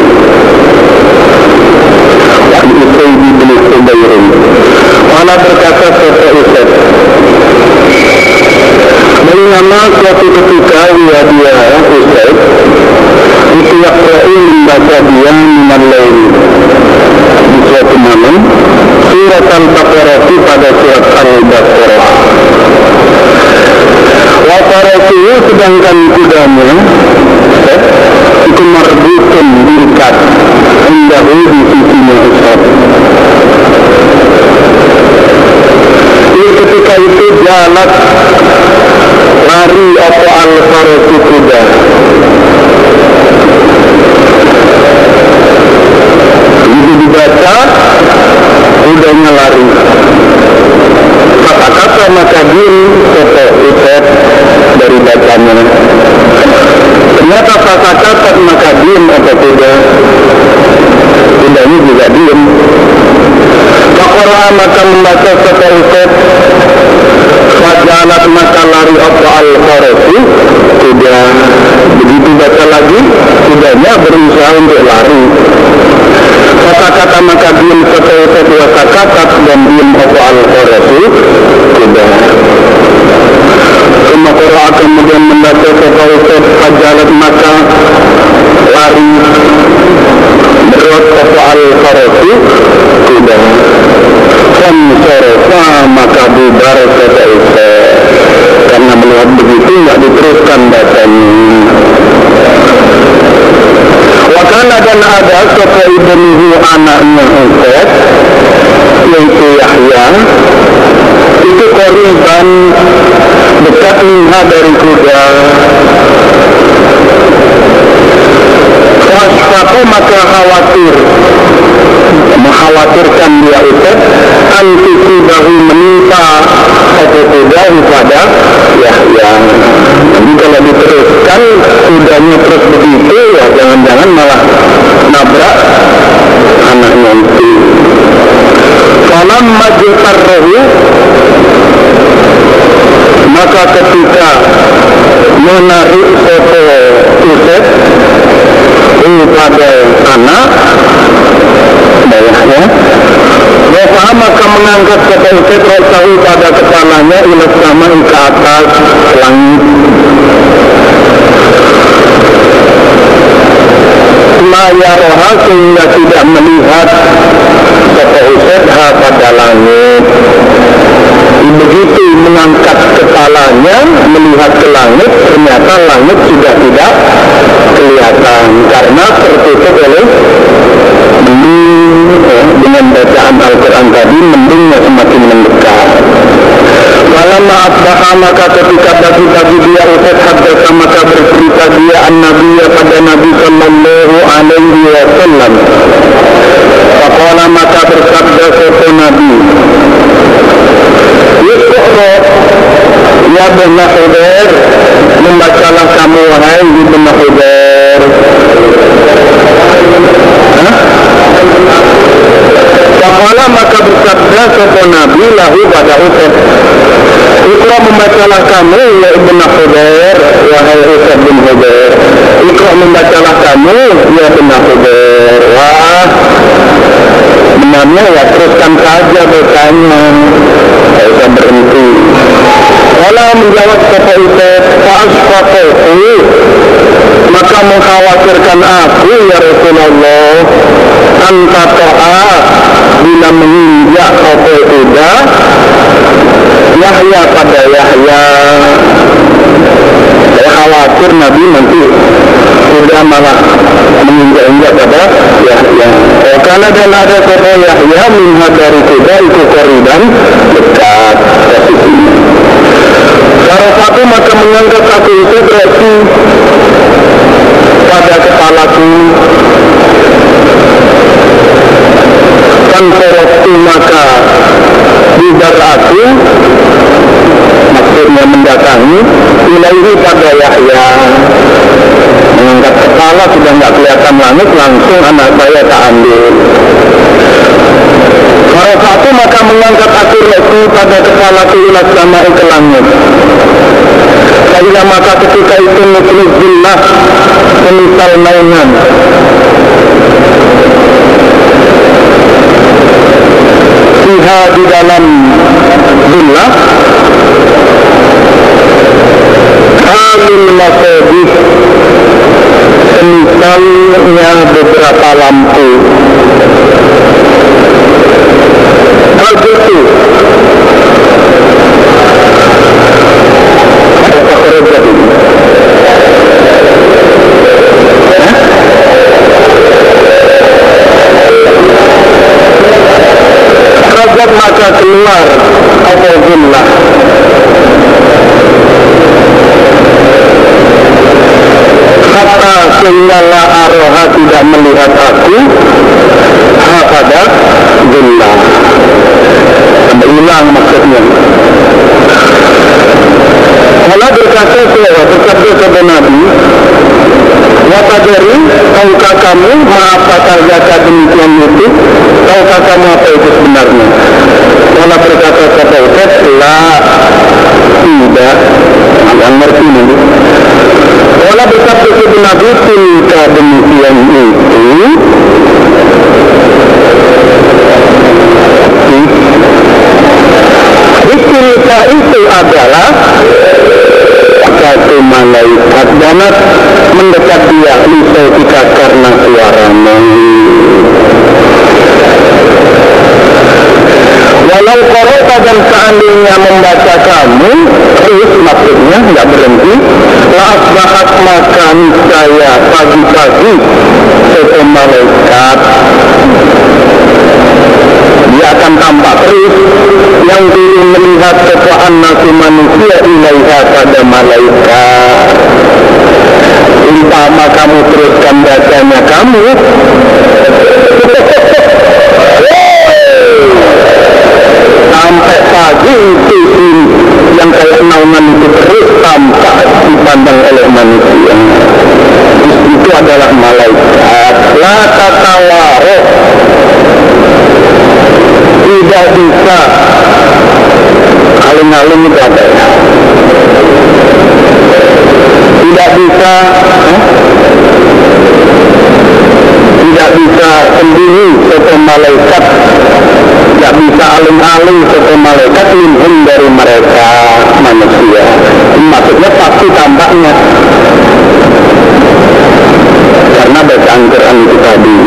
Wa'an Usaydi bin Subayrin Wala berkata Soto Ustaz Bagaimana suatu ketika dia dia Ustaz Itu yakra'u membaca dia lain Di suatu malam Surat Al-Baqarah pada surat Al-Baqarah. Wafaratu sedangkan kudanya Itu marbutun diikat Indahu di sisinya Ustaz. Ini ketika itu jalan Lari apa al-faratu kuda Begitu dibaca Kudanya lari kata-kata maka soto utet dari bacanya. Ternyata kata-kata maka din atau tidak tidaknya juga diem. Fakora maka membaca utet Fajalat maka lari apa al-kharasi Sudah begitu baca lagi Sudahnya berusaha untuk lari kata-kata maka diem kata dua kata dan diem apa al-Qurasi tidak. Semua Qur'an kemudian membaca kata Ustaz Fajalat maka lari. Berot apa al-Qurasi tidak. Dan sorofa maka bubar kata Ustaz Karena melihat begitu tidak diteruskan bacanya Wakana dan ada sopa ibnuhu anaknya Ustaz Yaitu Yahya. Itu korban dekat minha dari kuda. Wasfaku maka khawatir Mengkhawatirkan dia Ustaz Antisibahu menimpa Satu kuda kepada Yahya Jadi kalau diteruskan Kudanya terus begitu ya Jangan-jangan malah nabrak Anaknya itu Falam maju tarrohu Maka ketika Menarik foto Ustaz Kepada anak Bayahnya Wafah maka mengangkat kata Ustaz Rasahu pada kepalanya Ilas sama ke atas langit. Maya roha sehingga tidak melihat Kata Ustaz pada langit. Begitu mengangkat kepalanya Melihat ke langit Ternyata langit sudah tidak kelihatan Karena tertutup oleh mendung ya, dengan bacaan Al-Quran tadi mendungnya semakin mendekat Lama asbaha maka ketika pagi-pagi dia Ustaz haddasa maka bercerita dia an Nabi pada Nabi Sallallahu Alaihi Wasallam. Faqala maka bersabda sopo Nabi Yusukro Ya benar Hudair Membacalah kamu wahai Ibn Hudair Fakala maka bersabda sopo Nabi lahu pada Ustaz Ikra membacalah kamu ya Ibn Hudair Wahai Ustaz bin Hudair Ikra membacalah kamu ya Ibn Hudair Wah Benarnya ya teruskan saja bertanya. Usah berhenti. Kalau menjawab sopo Ustaz Fa'asfaqohu Maka mengkhawatirkan aku ya Rasulullah Anta to'a Bila menginjak apa udah Yahya pada Yahya. Saya khawatir Nabi nanti Sudah malah menginjak-injak pada Yahya. Oh, Karena dan ada kata Yahya Minha dari kuda itu koriban Dekat. Salah satu maka mengangkat aku itu berarti pada kepalaku. Tanpa waktu maka Bubar aku Maksud maksudnya mendatangi ilaihi pada Yahya. Mengangkat kepala sudah nggak kelihatan langit langsung anak saya tak ambil. Kalau satu maka mengangkat aku rohku pada kepala ilas sama ke langit. Saya maka ketika itu nuklis billah semisal mainan Siha di dalam billah Hamil masabih Semisalnya beberapa lampu. Hal itu Apa keluar apa gullah Hatta sehingga la aroha tidak melihat aku Hakada gullah Sampai hilang maksudnya. Kalau berkata saya bersabda kepada Nabi Watadari, tahukah kamu apa kata demikian itu? Tahukah kamu apa itu sebenarnya? Kalau berkata kata Ustaz, la tidak, yang ngerti ini. Kalau bersabda kepada Nabi, tilka demikian itu, Tilka itu adalah satu malaikat danat mendekat dia lisautika karena suaramu walau korota dan seandainya membaca kamu terus maksudnya nggak berhenti laas bahat maka saya pagi-pagi satu malaikat. Dia akan tampak terus yang dulu melihat kekuatan nasi manusia ilaiha pada malaikat. Umpama kamu teruskan bacanya kamu sampai pagi itu yang kayak naungan itu terus tampak dipandang oleh manusia. Itu adalah malaikat. La tatawaroh tidak bisa. Aling-aling itu ada. Tidak bisa eh? tidak bisa sembunyi satu malaikat tidak bisa aling-aling satu malaikat minhum dari mereka manusia. Maksudnya pasti tampaknya karena bacaan Quran itu tadi.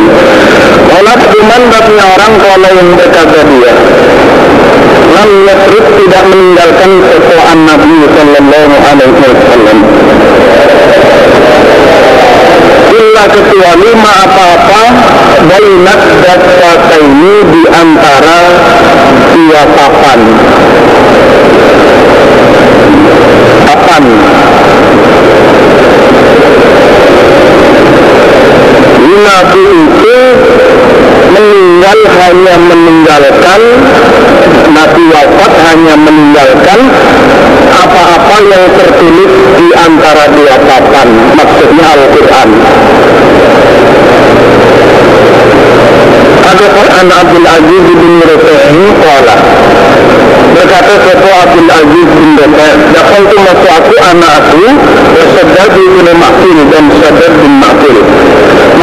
Olah cuman babnya orang kalau yang berkata dia Lam yasrif tidak meninggalkan sesuatu Nabi Sallallahu Alaihi Wasallam Illa kecuali ma apa-apa Bainat ini di antara dua papan. Papan. Nabi itu meninggal hanya meninggalkan Nabi wafat hanya meninggalkan apa-apa yang tertulis di antara dua papan maksudnya Al-Quran. Ada Quran Abdul Aziz bin Rufa'i Kuala berkata suatu Abdul Aziz bin Rufa'i Dakal itu masuk aku anak aku Wasadad bin Ma'fil dan Sadad bin Ma'fil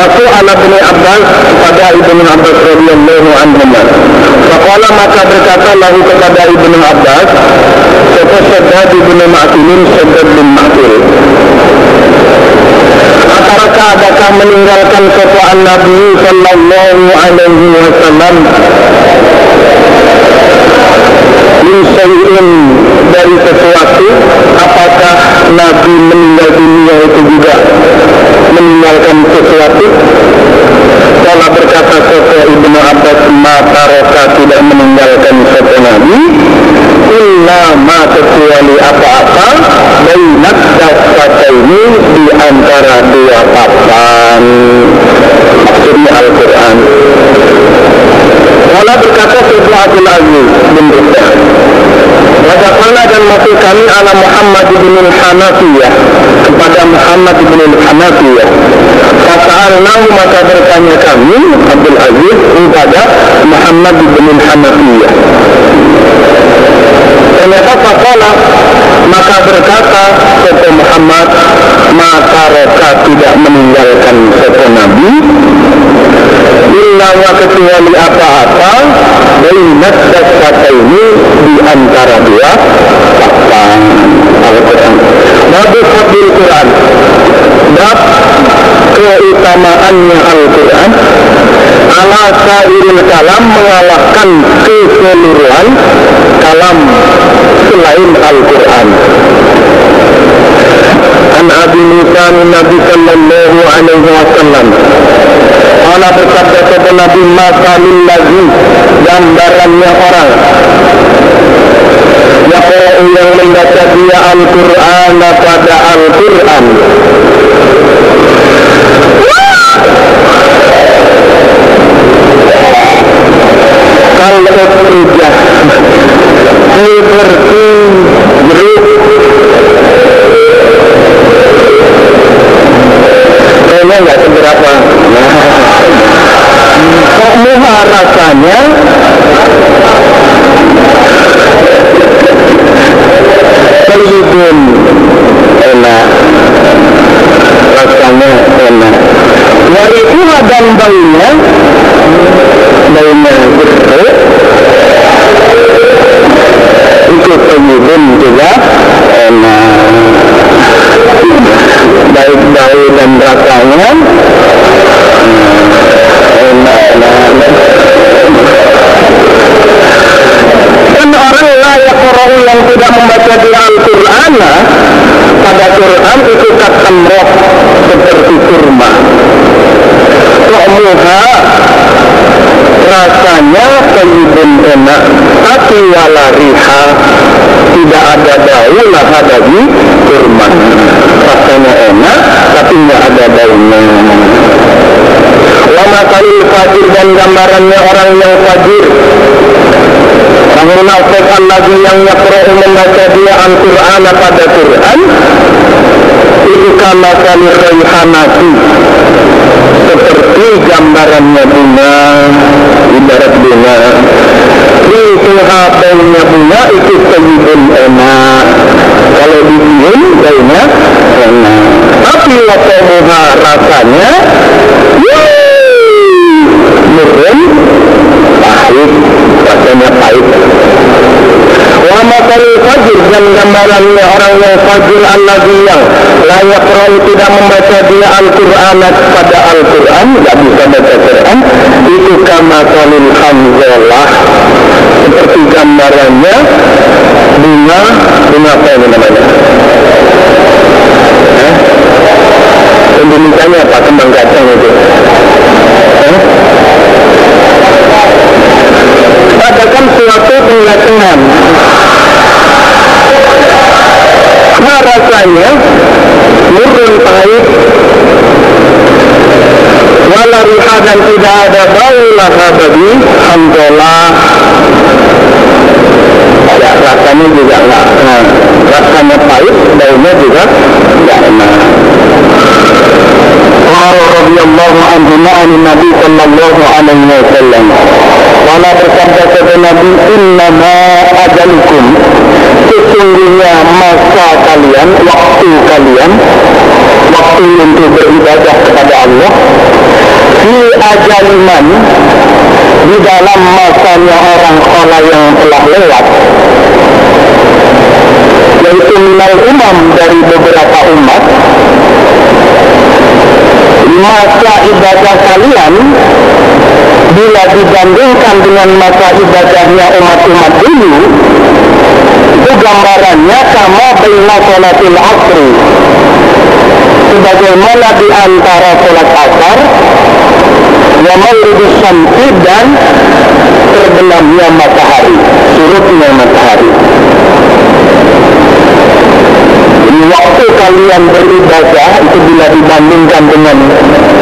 Masuk anak bin Abbas pada Ibnu Abbas radhiyallahu anhu. Faqala maka berkata lahu kepada Ibnu Abbas, "Siapa Saddad bin Ma'tilin Saddad bin Ma'til?" Apakah adakah meninggalkan ketuaan Nabi sallallahu alaihi wasallam min dari sesuatu apakah Nabi meninggal dunia itu juga meninggalkan sesuatu? Kalau berkata Soto Ibnu Abbas maka Roka tidak meninggalkan Soto Nabi Illa ma kecuali apa-apa Bainat dasata ini di antara dua papan. Maksudnya Al-Quran Kalau berkata Soto Abdul Aziz bin Rizal Wajahkanlah dan masuk kami ala Muhammad bin Hanafiyah kepada Muhammad bin Hanafiyah Fasa'alnahu maka bertanya kami Abdul Aziz kepada Muhammad bin Hanafiyah ternyata fakola maka berkata Sopo Muhammad maka roka tidak meninggalkan Sopo Nabi Illa kecuali apa-apa Bainat kata ini di antara dua fakta Al-Quran. Babu Fadil Quran. Bab keutamaannya Al-Quran. Ala sairil kalam mengalahkan keseluruhan kalam selain Al-Quran An Abi Musa Nabi Sallallahu Alaihi Wasallam Ana bersabda kepada Nabi Masalul lagi Gambarannya orang Yaqra'u yang membaca dia Al-Quran pada Al-Quran Kalau tidak Seperti jeruk Kayaknya nggak seberapa Nah Kok muha rasanya Terhibun Enak. Rasanya enak. Warikuha dan baunya? Baunya jeruk Itu terhibun juga Enak Baik bau dan enak Dan orang layak orang yang tidak membaca di Al-Quran pada Quran itu kata roh seperti kurma. Muha rasanya kayyibun enak tapi wala riha tidak ada bau lah ada di kurma. Rasanya enak tapi nggak ada baunya. Lama kali fajir dan gambarannya orang yang fajir Orang munafik lagi yang yakro'u membaca dia Al-Quran pada Quran Itu kama kali rayhanati Seperti gambarannya bunga Ibarat bunga. Itu habangnya bunga itu sejibun enak. Kalau dicium kayaknya enak. Tapi bunga rasanya Mungkin pahit rasanya pahit Wama kali fajir dan gambarannya orang yang fajir al-ladhi yang layak roh tidak membaca dia Al-Quran pada Al-Quran tidak bisa baca Quran itu kama kalil hamzalah seperti gambarannya bunga bunga apa ini namanya eh? Indonesianya apa kembang kacang itu eh? katakan suatu pengatengan nah rasanya murun pahit wala riha dan tidak ada bau laha bagi hamdolah ya rasanya juga enggak nah, rasanya pahit baunya juga enggak enak قال رضي الله عنهما عن النبي صلى الله عليه وسلم Mana bersabda kepada Nabi Innama ajalkum Sesungguhnya masa kalian Waktu kalian Waktu untuk beribadah kepada Allah Di ajaliman Di dalam masanya orang orang yang telah lewat Yaitu minal umam dari beberapa umat Masa ibadah kalian bila dibandingkan dengan masa ibadahnya umat-umat dulu itu gambarannya sama baina sholatil asri. Sebagaimana di antara sholat asar yang maghribi syamsi dan terbenamnya matahari surutnya matahari Jadi waktu kalian beribadah itu bila dibandingkan dengan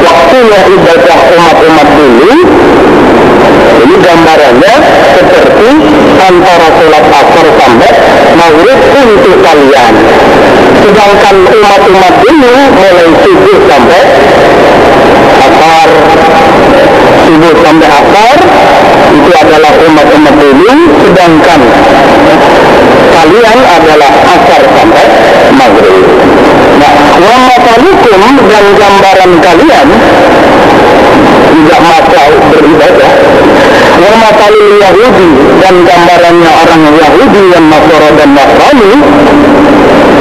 waktunya ibadah umat-umat dulu ini gambarannya seperti antara sholat asar sampai maghrib untuk kalian. Sedangkan umat-umat ini mulai subuh sampai asar. Subuh sampai asar itu adalah umat-umat dulu sedangkan kalian adalah asar sampai maghrib. Nah wamatalukum dan gambaran kalian juga masa beribadah. Wamatalil Yahudi dan gambarannya orang Yahudi yang Nasara dan Nasrani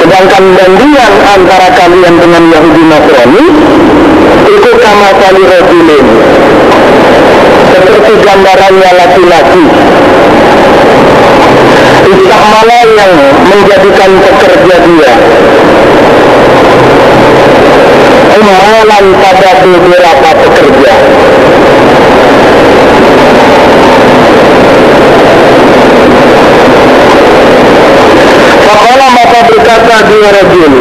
sedangkan gantian antara kalian dengan Yahudi Nasrani itu kama kali rojulin seperti gambarannya laki-laki istamala yang menjadikan pekerja dia. Umalan pada beberapa pekerja. Fakala maka berkata dia rajul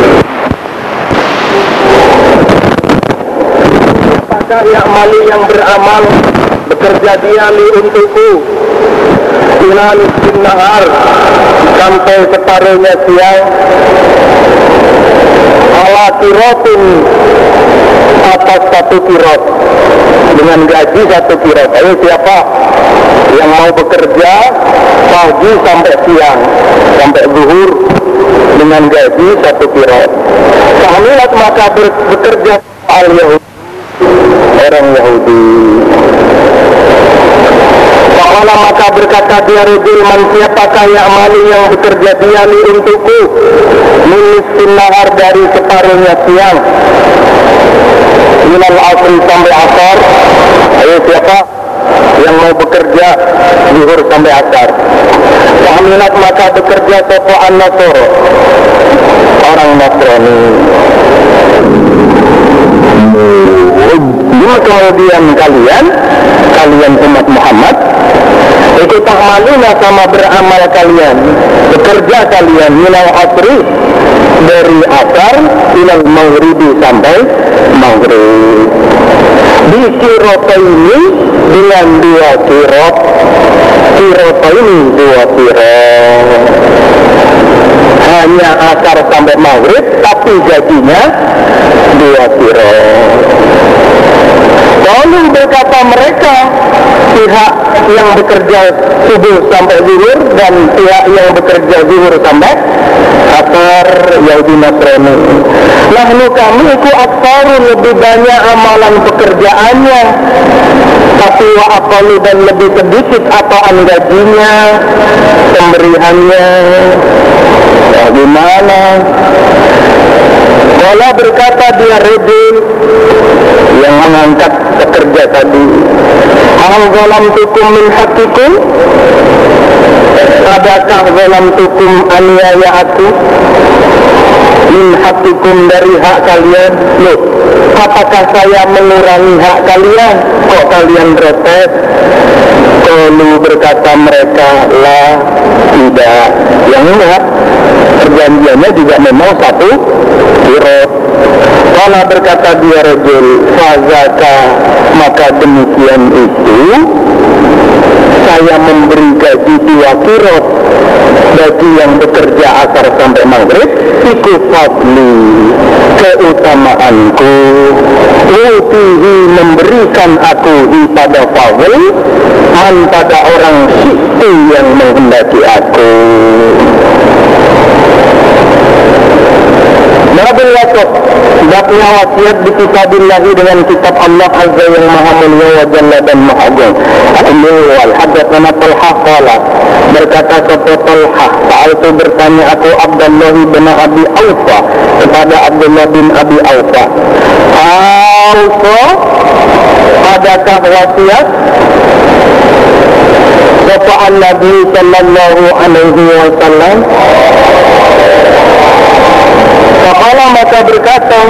Apakah mali yang beramal bekerja dia li untukku. Ilal nahar sampai separuhnya siang. Ala kirotin atas satu kirot. Dengan gaji satu kirot. Ayo siapa yang mau bekerja pagi sampai siang sampai zuhur dengan gaji satu kirot. Kamilat maka bekerja. Al Yahudi orang Yahudi Fakala maka berkata dia rejul man siapakah yang mali yang bekerja dia li untukku? Minis nahar dari separuhnya siang. Minal asri sampai asar. Ayo siapa yang mau bekerja zuhur sampai asar? Fahminat maka bekerja sopo an nasoro. Orang Nasrani kemudian kalian Kalian umat Muhammad Itu tahmaluna sama beramal kalian Bekerja kalian Minal asri Dari asar Ilal maghribi sampai Maghrib. Di sirota ini Dengan dua sirot Sirota ini dua sirot hanya asar sampai maghrib tapi gajinya dua sirot Lalu berkata mereka pihak yang bekerja subuh sampai zuhur dan pihak yang bekerja zuhur sampai asar Yahudi Nasrani. Nahnu kami itu aksaru lebih banyak amalan pekerjaannya. Tapi wa akalu dan lebih sedikit apaan gajinya pemberiannya. Ya gimana? Kalau berkata dia rebel yang mengangkat pekerja tadi Hal zalam tukum min hakikum Adakah zalam tukum aniaya aku? Min hakikum dari hak kalian? Loh, apakah saya mengurangi hak kalian? Kok kalian protes Kalau berkata mereka lah tidak. Yang ingat perjanjiannya juga memang satu Kirot Kala berkata dia rojul Fazaka Maka demikian itu Saya memberi gaji dua kirot Bagi yang bekerja asar sampai maghrib Iku fadli. Keutamaanku Utihi memberikan aku pada fadl Man pada orang situ yang menghendaki aku Babul wasat Babnya wasiat di kitabillahi dengan kitab Allah Azza yang maha mulia wa jalla dan maha agung. Al-Muwal Hadatsana Talha qala. Berkata Talha Saat itu bertanya aku Abdullah bin Abi Aufa Kepada Abdullah bin Abi Aufa Aufa Adakah wasiat? Sapa Nabi sallallahu alaihi wasallam maka berkata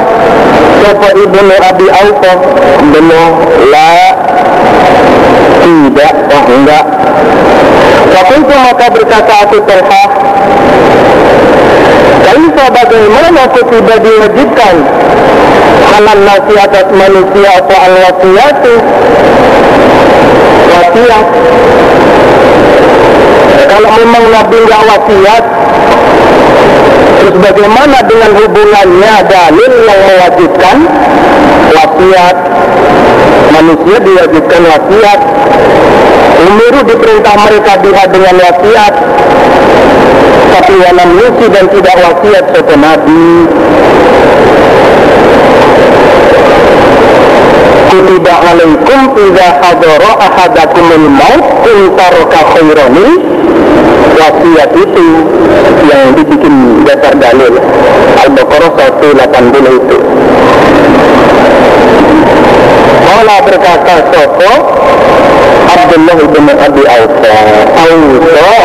Sofa ibnu Abi Aufa Belum La Tidak Oh enggak. Fakultu maka berkata aku terha Kaifa bagaimana aku tidak diwajibkan Halal nasi atas manusia atau al-wasiyatu Wasiat kalau memang Nabi nggak wasiat, terus bagaimana dengan hubungannya dalil yang mewajibkan wasiat? Manusia diwajibkan wasiat. Umiru diperintah mereka dia dengan wasiat. Tapi walam nusi dan tidak wasiat sopo Nabi. kutiba alaikum idza hadara ahadakumul maut in taraka wasiat itu yang dibikin dasar dalil. Al-Baqarah 180 itu. Kala berkata Sopo Abdullah bin Abi Aufa Aufa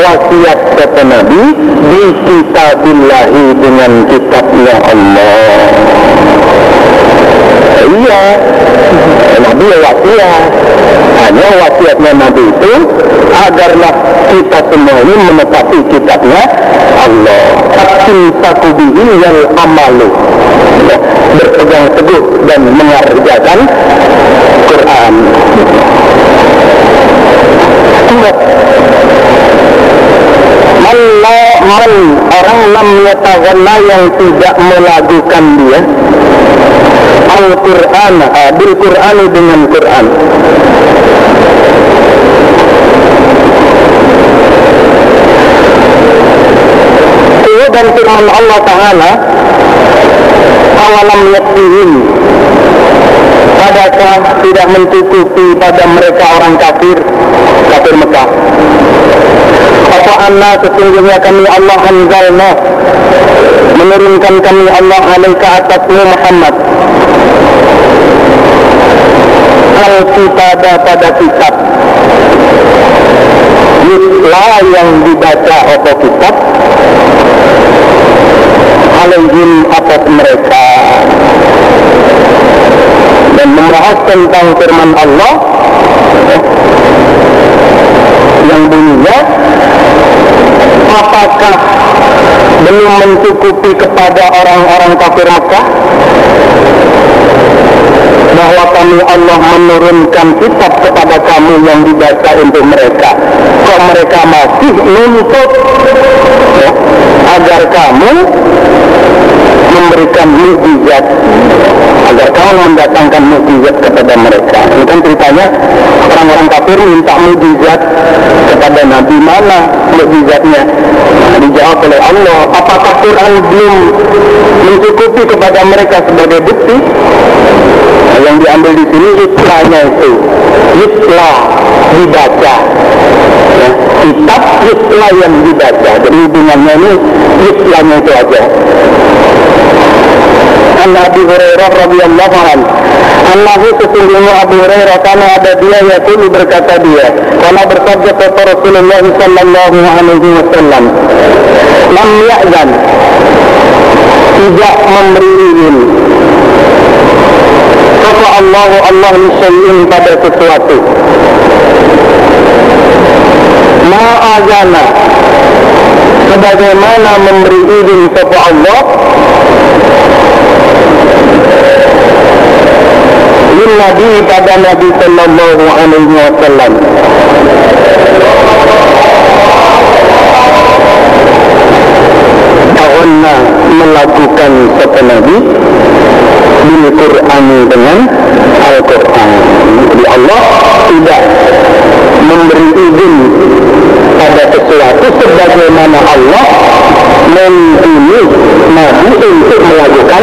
wasiat kata Nabi di kitabillahi dengan kitabnya Allah. Iya. Nabi wasiat. Hanya wasiatnya Nabi itu agarlah kita semua ini menepati kitabnya Allah. Taku bihi yang amalu. Berpegang teguh dan mengerjakan Quran Man, man orang lam yataghalla yang tidak melakukan dia. Al-Quran uh, bil Quran dengan Quran. Dan firman Allah Ta'ala awalam yakfihim Adakah tidak mencukupi pada mereka orang kafir? Kafir Mekah. Apa anna sesungguhnya kami Allah anzalna menurunkan kami Allah alaika atasmu Muhammad? Al-Kitab pada kitab. Yusla yang dibaca apa kitab? Alaihim atas mereka Dan membahas tentang firman Allah. Yang bunyinya Apakah belum mencukupi kepada orang-orang kafir Mekah? Bahwa kami Allah menurunkan kitab kepada kamu yang dibaca untuk mereka. Kok mereka masih nuntut ya, agar kamu memberikan mukjizat agar kamu mendatangkan mukjizat kepada mereka. Ini kan ceritanya orang-orang kafir minta mukjizat kepada Nabi. Mana mukjizatnya? Dijawab oleh Allah apakah Quran belum mencukupi kepada mereka sebagai bukti? Nah, yang diambil di sini islahnya itu islah dibaca. Ya, kitab islah yang dibaca. Jadi hubungannya ini islahnya itu aja An Abi Hurairah radhiyallahu anhu. Annahu sesungguhnya Abu Hurairah karena ada dia yakulu berkata dia. Karena bersabda kata Rasulullah sallallahu alaihi wasallam lam ya'zan. Tidak memberi izin. Kata Allah Allah nisyain pada sesuatu. Ma'azana sebagaimana memberi izin kepada Allah lin Nabi pada Nabi Sallallahu Alaihi Wasallam. Bahwana melakukan satu Nabi bil Quran dengan Al-Quran. Jadi Allah tidak memberi izin pada sesuatu sebagaimana Allah memilih Nabi untuk melakukan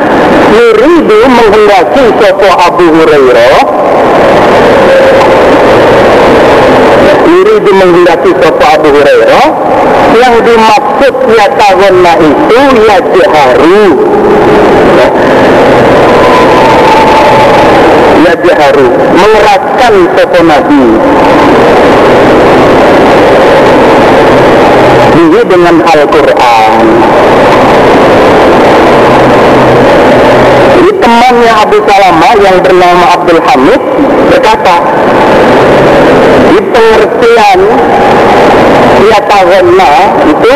Yuridu menghendaki Sopo Abu Hurairah. Yuridu menghendaki Sopo Abu Hurairah. Yang dimaksud ya tahunna itu Ya jaharu Ya jaharu Mengeraskan Sopo Nabi. Dengan Al-Quran Jadi temannya Abu Salama yang bernama Abdul Hamid berkata di pengertian Yatagonna itu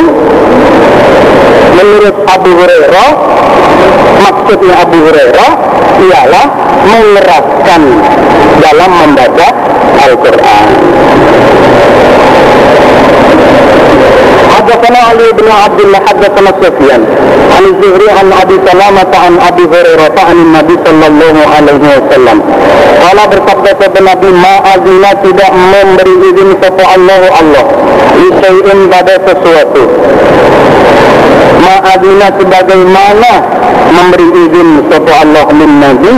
menurut Abu Hurairah maksudnya Abu Hurairah ialah mengeraskan dalam membaca Al-Quran حدثنا علي بن عبد الله حدثنا سفيان عن الزهري عن ابي سلامة عن ابي هريرة عن النبي صلى الله عليه wasallam Kala bersabda kepada Nabi Ma'azina tidak memberi izin kepada Allah Allah Isai'in pada sesuatu Ma'azina sebagaimana memberi izin kepada Allah lin Nabi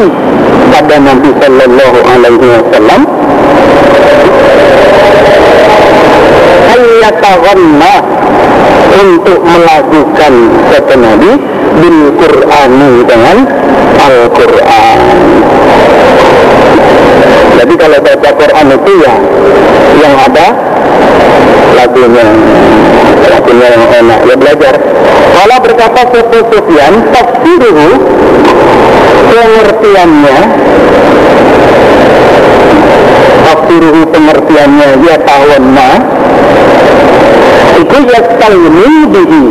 pada Nabi Sallallahu Alaihi Wasallam Ayyataghanna untuk melakukan kata Nabi bil Qur'ani dengan Al-Quran. Jadi kalau baca Quran itu ya yang ada lagunya lagunya yang enak ya belajar. Kalau berkata Sopo Sufyan tafsiruhu pengertiannya tafsiruhu pengertiannya ya tahunna itu yastawni bihi.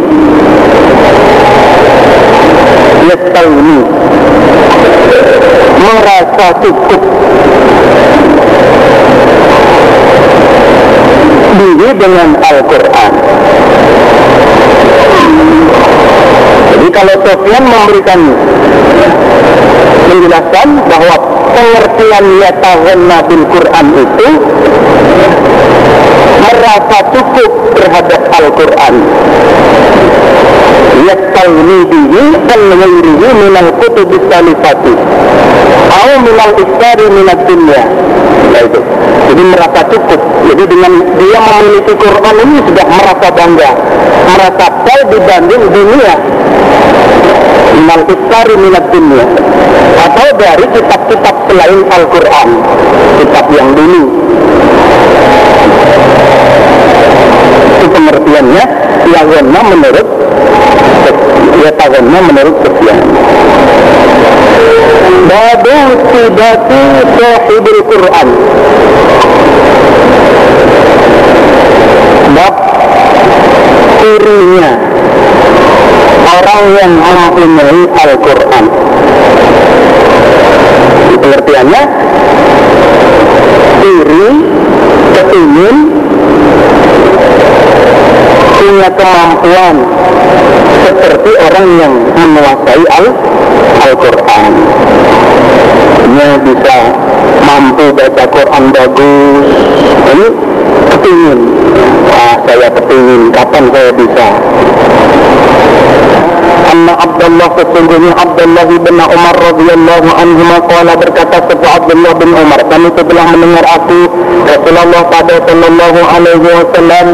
Yastawni. Merasa cukup. Diri dengan Al-Quran. Jadi kalau Sofyan memberikan menjelaskan bahwa pengertian yatahunna bil Quran itu merasa cukup terhadap Al-Quran. Yastauni bihi dan ghairihi minal kutubis salifati. Atau minal istari minat dunia nah itu jadi merasa cukup jadi dengan dia memiliki Quran ini sudah merasa bangga merasa tahu dibanding dunia minal istari minat dunia. Atau dari kitab-kitab selain Al-Quran. Kitab yang dulu. Itu pengertiannya yagonna menurut ya tagonna menurut Sufyan babu sibati sahibul Quran. Bab cirinya orang yang mempunyai Al-Quran. Pengertiannya? Diri kepingin punya kemampuan seperti orang yang menguasai Al-Quran. Al bisa mampu baca Quran bagus. Ini kepingin. Wah, saya kepingin. Kapan saya bisa anna Abdullah sesungguhnya Abdullah bin Umar radhiyallahu anhu qala berkata kepada Abdullah bin Umar kami telah mendengar aku Rasulullah pada sallallahu alaihi wasallam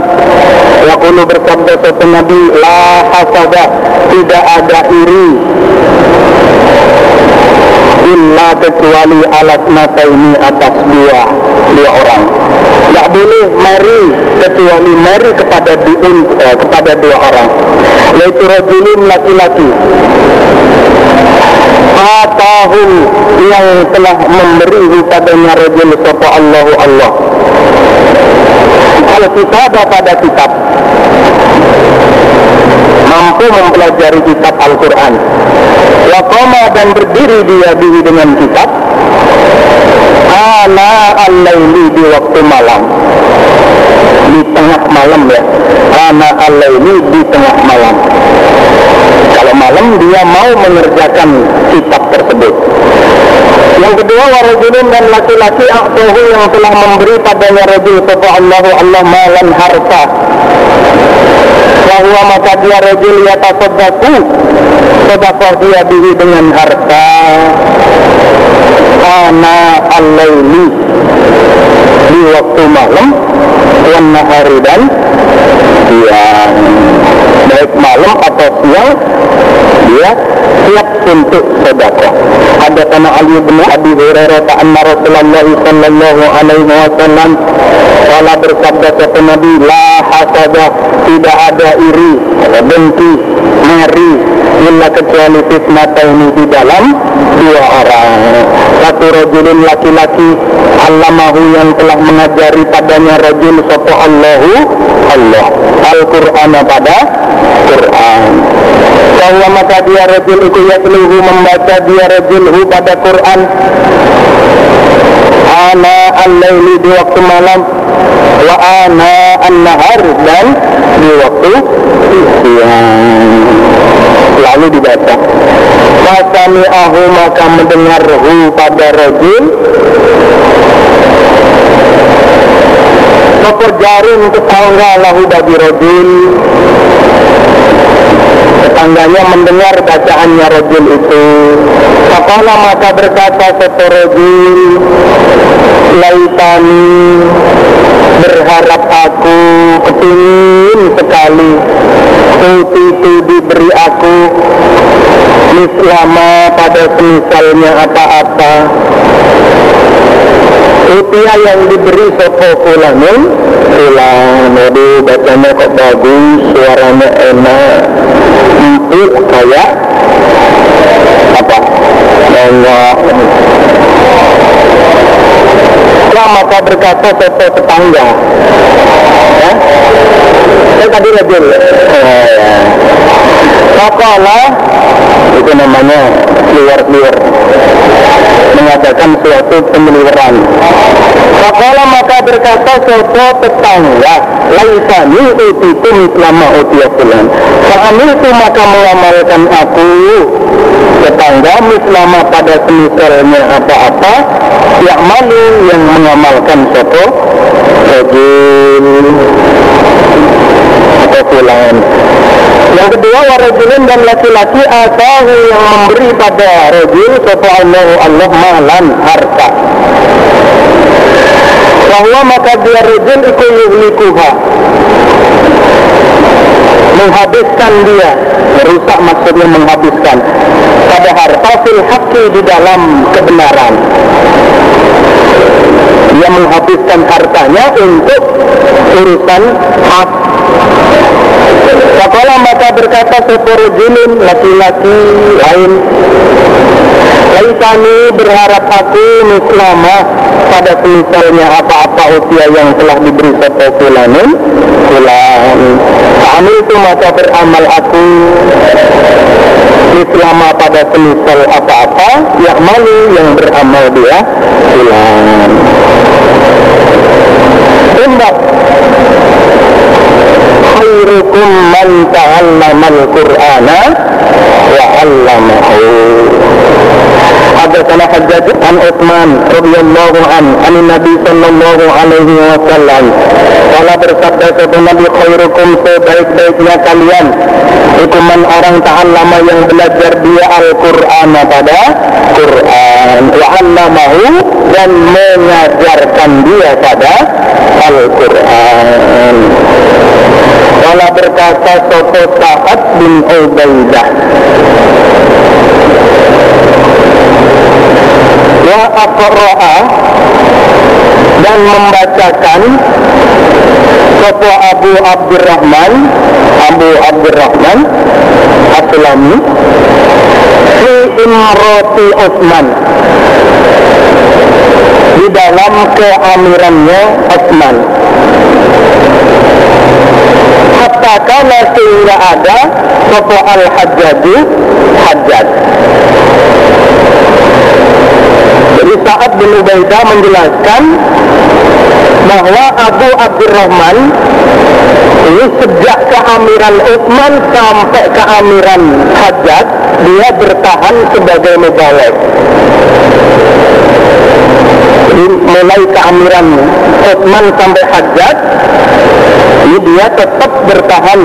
yaqulu bersabda kepada Nabi la hasada tidak ada iri illa kecuali alat mata ini atas dua dua orang. Tidak boleh mari kecuali mari kepada diun, eh, kepada dua orang. Yaitu rajulun laki-laki. Atahum yang telah memberi kepadanya rajul sapa Allahu Allah. Kalau kita ada pada kitab mampu mempelajari kitab Al-Quran. Wakoma dan berdiri dia diri dengan kitab. Ana al-laili di waktu malam. Di tengah malam ya. Ana al-laili di tengah malam. Kalau malam dia mau mengerjakan kitab tersebut yang kedua warajulun dan laki-laki aktuhu yang telah memberi padanya rajul kepada Allah Allah malan harta. Bahwa maka dia rajul ya tasaddaku sedekah dia diri dengan harta. Ana al-laili di waktu malam wan nahari dan siang baik malam atau siang dia siap untuk sedekah. Ada kana Ali bin Abi Hurairah anna Rasulullah sallallahu alaihi wasallam kala bersabda kata Nabi la hasada tidak ada iri benci meri illa kecuali fitnah ini di dalam dua orang. Satu rajulun laki-laki allamahu yang telah mengajari padanya rajul sapa Allahu Allah. Al-Qur'an pada Quran. Bahwa maka dia rajul itu yatluhu membaca dia rajulhu pada Quran. Ana al-laili di waktu malam wa ana an-nahar dan di waktu siang lalu dibaca. Fasami ahu maka mendengarhu pada rajul Keperjaring tetangga lahu bagi rajul Tetangganya mendengar bacaannya rajul itu. Apalah maka berkata satu rajul Laitani berharap aku kepingin sekali itu diberi aku Mislama pada semisalnya apa-apa. Utia yang diberi sopo fulanun? Fulan Aduh bacanya kok bagus Suaranya enak Empuk kayak Apa? Banyak Lah maka berkata sopo tetangga. Ya? Saya tadi rajul Oh ya Makalah itu namanya liar-liar mengadakan suatu penyeliweran. Makalah maka berkata sopo tetangga laisani utitum selama utia bulan. Saat itu maka mengamalkan aku tetangga selama pada semisalnya apa-apa yang malu yang mengamalkan sopo fulan yang kedua warajulun dan laki-laki atahu yang memberi pada rajul sapa Allah Allah malan harta. Bahwa maka dia rajul itu yuhlikuha. Menghabiskan dia. Merusak maksudnya menghabiskan. Pada harta fil haqqi di dalam kebenaran. Dia menghabiskan hartanya untuk urusan hak Fakola maka berkata seporujulun laki-laki lain. Laitani berharap aku mislama pada misalnya apa-apa usia yang telah diberi sopo fulanin fulan Kami itu maka beramal aku mislama pada semisal apa-apa yang malu yang beramal dia. Fulan Tembak khairukum man ta'allama al-Qur'ana wa 'allamahu. حدثنا حجاج عن عثمان رضي الله عنه عن النبي صلى الله عليه وسلم Kala bersabda kepada Nabi khairukum sebaik-baiknya kalian Itu man orang ta'allama yang belajar dia Al-Quran pada Quran Wa'allamahu dan mengajarkan dia pada Al-Quran Kala berkata Sopo Sa'ad bin Ubaidah Wa aqra'a dan membacakan Sopo Abu Abdurrahman Abu Abdurrahman Aslami Fi Imroti Osman di dalam keamirannya Osman hatta kana sehingga ada Sopo Al-Hajjaju Hajjaj jadi saat bin Ubaidah menjelaskan bahwa Abu Abdurrahman ini sejak keamiran Utsman sampai keamiran Hajjaj dia bertahan sebagai mubalik. Mulai keamiran Utsman sampai Hajjaj ini dia tetap bertahan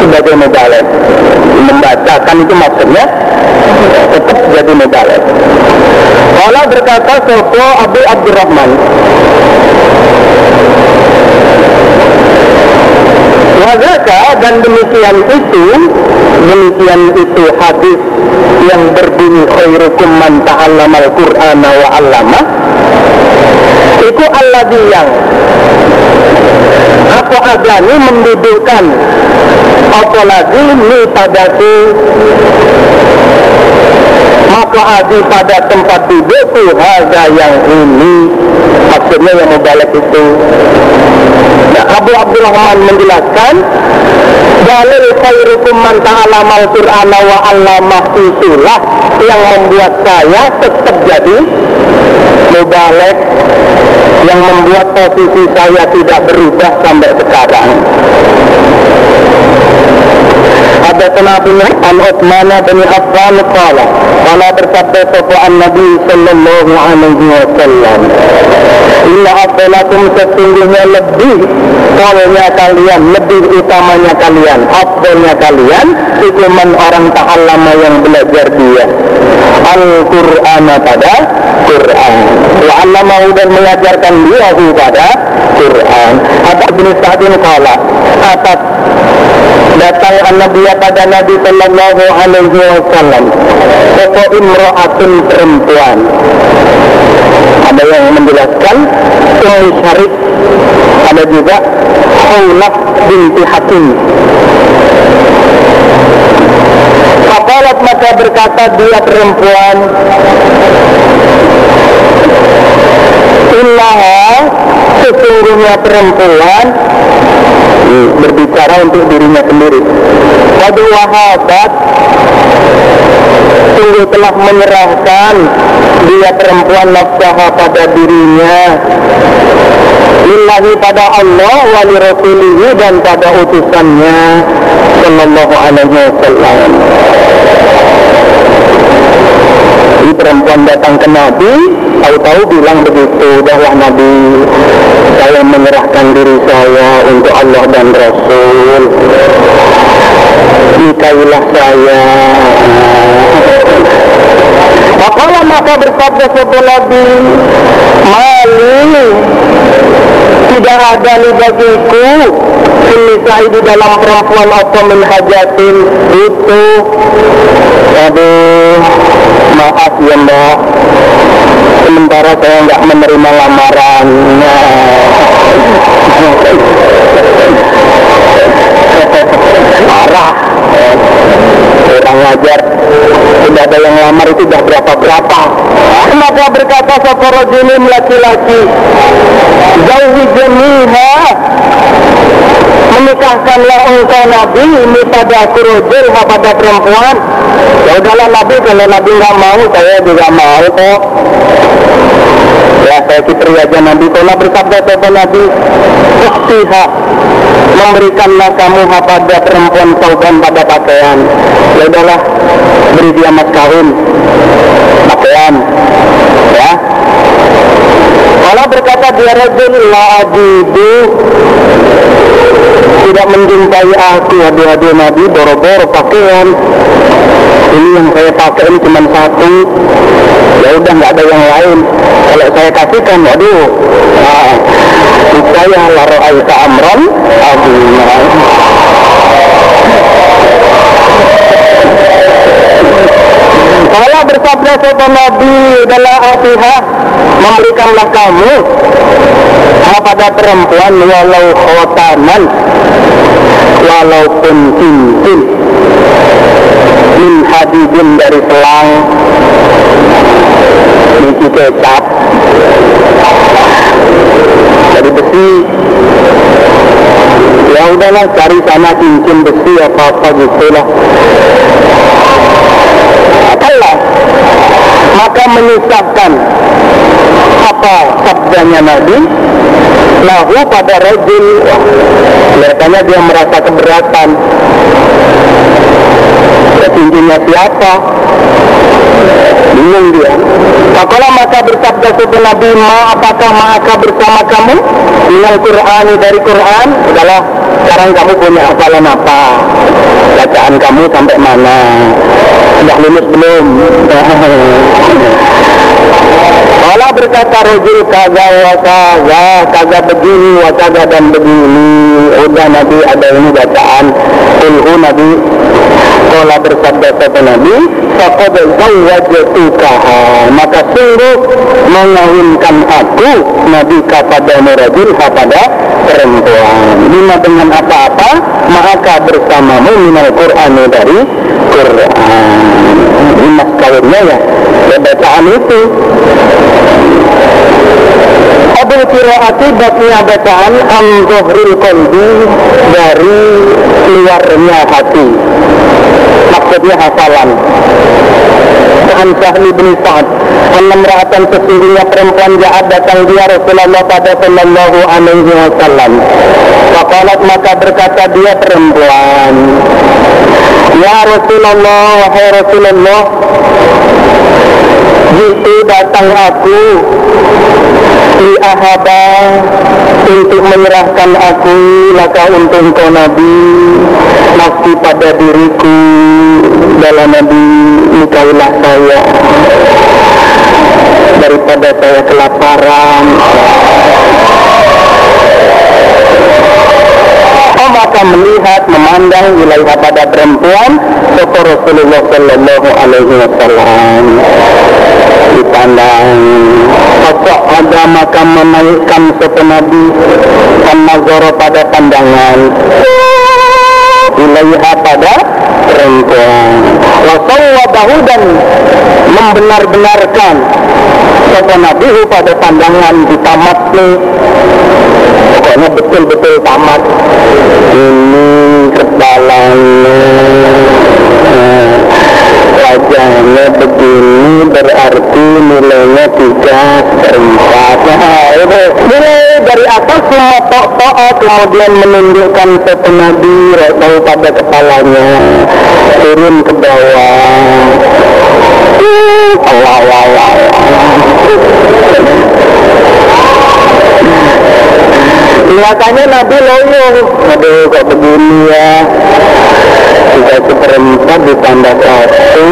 sebagai mubalek membacakan itu maksudnya tetap jadi mubalek Allah berkata Sopo Abu Abdurrahman. Wazaka dan demikian itu Demikian itu hadis yang berbunyi khairukum man ta'allamal qur'ana wa 'allama itu alladhi yang apa agani mendudukkan. Apa lagi? Ni padaku maka adi pada tempat dudukku. Harga yang ini. Maksudnya yang mubalik itu. Nah, Abu Abdurrahman menjelaskan dalil khairukum man ta'alamal qur'ana wa allamah itulah yang membuat saya tetap jadi mubalik yang membuat posisi saya tidak berubah sampai sekarang حدثنا بن عن عثمان بن عفان قال قال bersabda sopan Nabi Sallallahu Alaihi Wasallam Inna afdalakum sesungguhnya lebih Tolnya kalian, lebih utamanya kalian Afdalnya kalian Ikuman orang ta'allama yang belajar dia Al-Quran pada Quran Wa'allamahu dan mengajarkan dia pada Quran Atas bin Sa'din kala Atas datang Nabi pada Nabi Sallallahu Alaihi Wasallam. Sosok imro'atun perempuan? Ada yang menjelaskan Ummu Syarif. Ada juga Khawlaf binti Hakim. Kapalat maka berkata dia perempuan. Innaha sesungguhnya perempuan berbicara untuk dirinya sendiri. Wadu wahabat. Sungguh telah menyerahkan dia perempuan nafsaha pada dirinya. Lillahi pada Allah wali rasulihi dan pada utusannya. Sallallahu alaihi wasallam Jadi perempuan datang ke Nabi tahu-tahu bilang begitu bahwa Nabi saya menyerahkan diri saya untuk Allah dan Rasul. Nikahilah saya. Makalah maka bersabda sebuah Nabi Mali Tidak ada nih bagiku saya di dalam perempuan apa menhajatin Itu. Aduh Maaf ya mbak. Sementara saya nggak menerima lamarannya. Marah Orang ngajar Sudah ada yang lamar itu sudah berapa-berapa. Kenapa berkata Soporo jenim laki-laki? Jauhi jemiha menikahkanlah engkau Nabi ini pada kurujil pada perempuan. Ya udahlah Nabi kalau Nabi nggak mau saya juga mau kok ya saya kitri aja Nabi kalau bersabda kepada Nabi Uktiha memberikanlah kamu pada perempuan sauban pada pakaian. Ya udahlah beri dia mas kawin. Pakaian. Ya. Kalau berkata dia rajul la ajidu tidak menjumpai aku hadiah-hadiah Nabi boro-boro pakaian. Ini yang saya pakai ini cuma satu. Ya udah nggak ada yang lain. Kalau saya kasihkan waduh nah, saya laro aisa amron abu kalau bersabda sopa Nabi adalah artiha memberikanlah kamu pada perempuan walau khotaman walaupun cincin min hadidin dari selang biji kecap. Dari besi. Ya udahlah cari sana cincin besi apa apa gitu lah Allah maka menyusahkan apa sabdanya Nabi lahu pada rajul. Kelihatannya dia merasa keberatan Petinjunya siapa? Bingung dia. Fakola maka bersabda sebuah Nabi, ma apakah maka bersama kamu? Minal Quran dari Quran adalah sekarang kamu punya hafalan apa? Bacaan kamu sampai mana? Sudah lulus belum? Allah berkata rojul kaza wa kaza, kaza begini wa kaza dan begini. Udah Nabi ada ini bacaan. Kulhu Nabi. Kala bersabda kata Nabi Faqad zawajatukaha Maka sungguh mengawinkan aku Nabi kepada merajul kepada perempuan. Lima dengan apa-apa Maka bersamamu minal Qur'an dari Quran. Ini mas kawinnya ya Ya bacaan itu Abul kiraati baknya bacaan Am kolbi Dari luarnya hati. Maksudnya hafalan. An Sahli bin Sa'ad Anam ra'atan sesungguhnya perempuan jahat datang dia Rasulullah pada Sallallahu Alaihi Wasallam. Fakalat maka berkata dia perempuan Ya Rasulullah, wahai Rasulullah Jitu datang aku Li ahaba Untuk menyerahkan aku Laka untuk kau Nabi Nafsi pada diriku. Dalam Nabi Nikailah saya. Daripada saya kelaparan Oh maka melihat, memandang wilayah pada perempuan Sopo Rasulullah Sallallahu Alaihi Wasallam. Dipandang sosok ada maka menaikkan sopo Nabi An-Nazara pada pandangan. Wilayah pada perempuan. Rasulullah dan membenar-benarkan sopo Nabi pada pandangan di tamat nih pokoknya betul-betul tamat. Ini kepalanya wajahnya begini berarti nilainya tiga empat nah itu nilai dari atas semua tok tok kemudian menunjukkan satu nabi tahu pada kepalanya. Turun ke bawah. Allah Allah Kelihatannya Nabi loyo. Aduh kok begini ya? Tiga seperempat ditambah satu.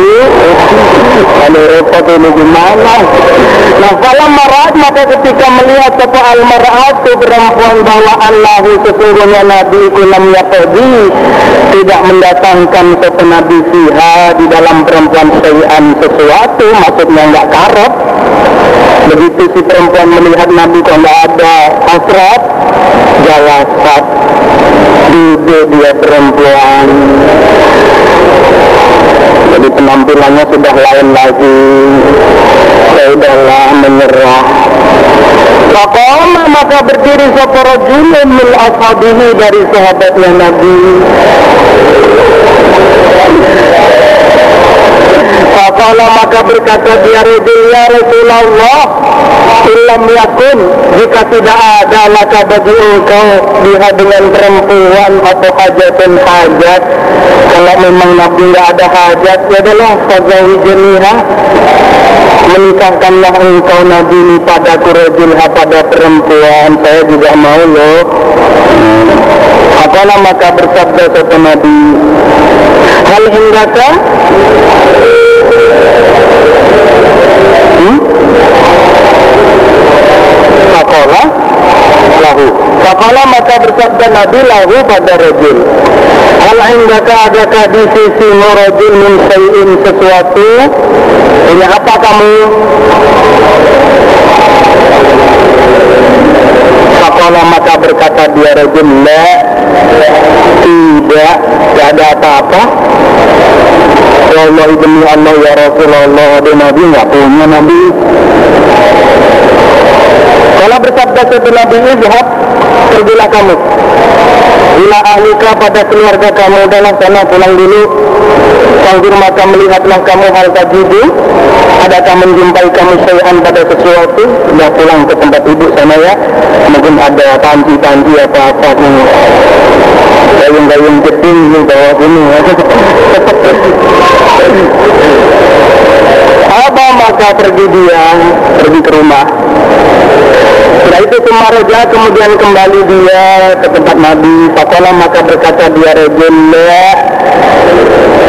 Ada repot ini gimana? Nah kalau marah maka ketika melihat al itu perempuan bahwa Allah sesungguhnya Nabi kulam yakodi tidak mendatangkan sopa Nabi siha di dalam perempuan sayan sesuatu maksudnya nggak karot begitu si perempuan melihat Nabi nggak ada hasrat jalasat duduk dia perempuan. Jadi penampilannya sudah lain lagi. Sudahlah menyerah. Fakoma maka berdiri soporo julun min ashabihi dari sahabatnya Nabi Fakala maka berkata dia Rasul ya Rasulullah Ilam yakun jika tidak ada maka bagi engkau lihat dengan perempuan atau hajatun hajat. Kalau memang Nabi tidak ada hajat ya adalah fazawi jeniha menikahkanlah engkau Nabi ini pada kurajulha pada perempuan. Saya juga mau loh. Apalah maka bersabda satu Nabi? Hal hinggaka hmm? Fakola lahu Fakola maka bersabda Nabi lahu pada rajul Hal indaka adakah di sisi rajul min sesuatu Ini apa kamu? Fakola maka berkata dia rajul La Tidak Tidak ada apa-apa Allah demi Allah ya Rasulullah Ada Nabi nggak punya Nabi. Kalau bersabda setelah Nabi Izhab pergilah kamu. Bila ahlika pada keluarga kamu dalam sana pulang dulu Fanzur maka melihatlah kamu hal tajidu Adakah menjumpai kamu syai'an pada sesuatu? Sudah pulang ke tempat ibu sana ya. Mungkin ada panci-panci apa-apa nih Gayung-gayung jeding nih bawah sini ya maka pergi dia Pergi ke rumah. Setelah itu Sumaraja kemudian kembali dia ke tempat Nabi. Fakola maka berkata dia Rasulullah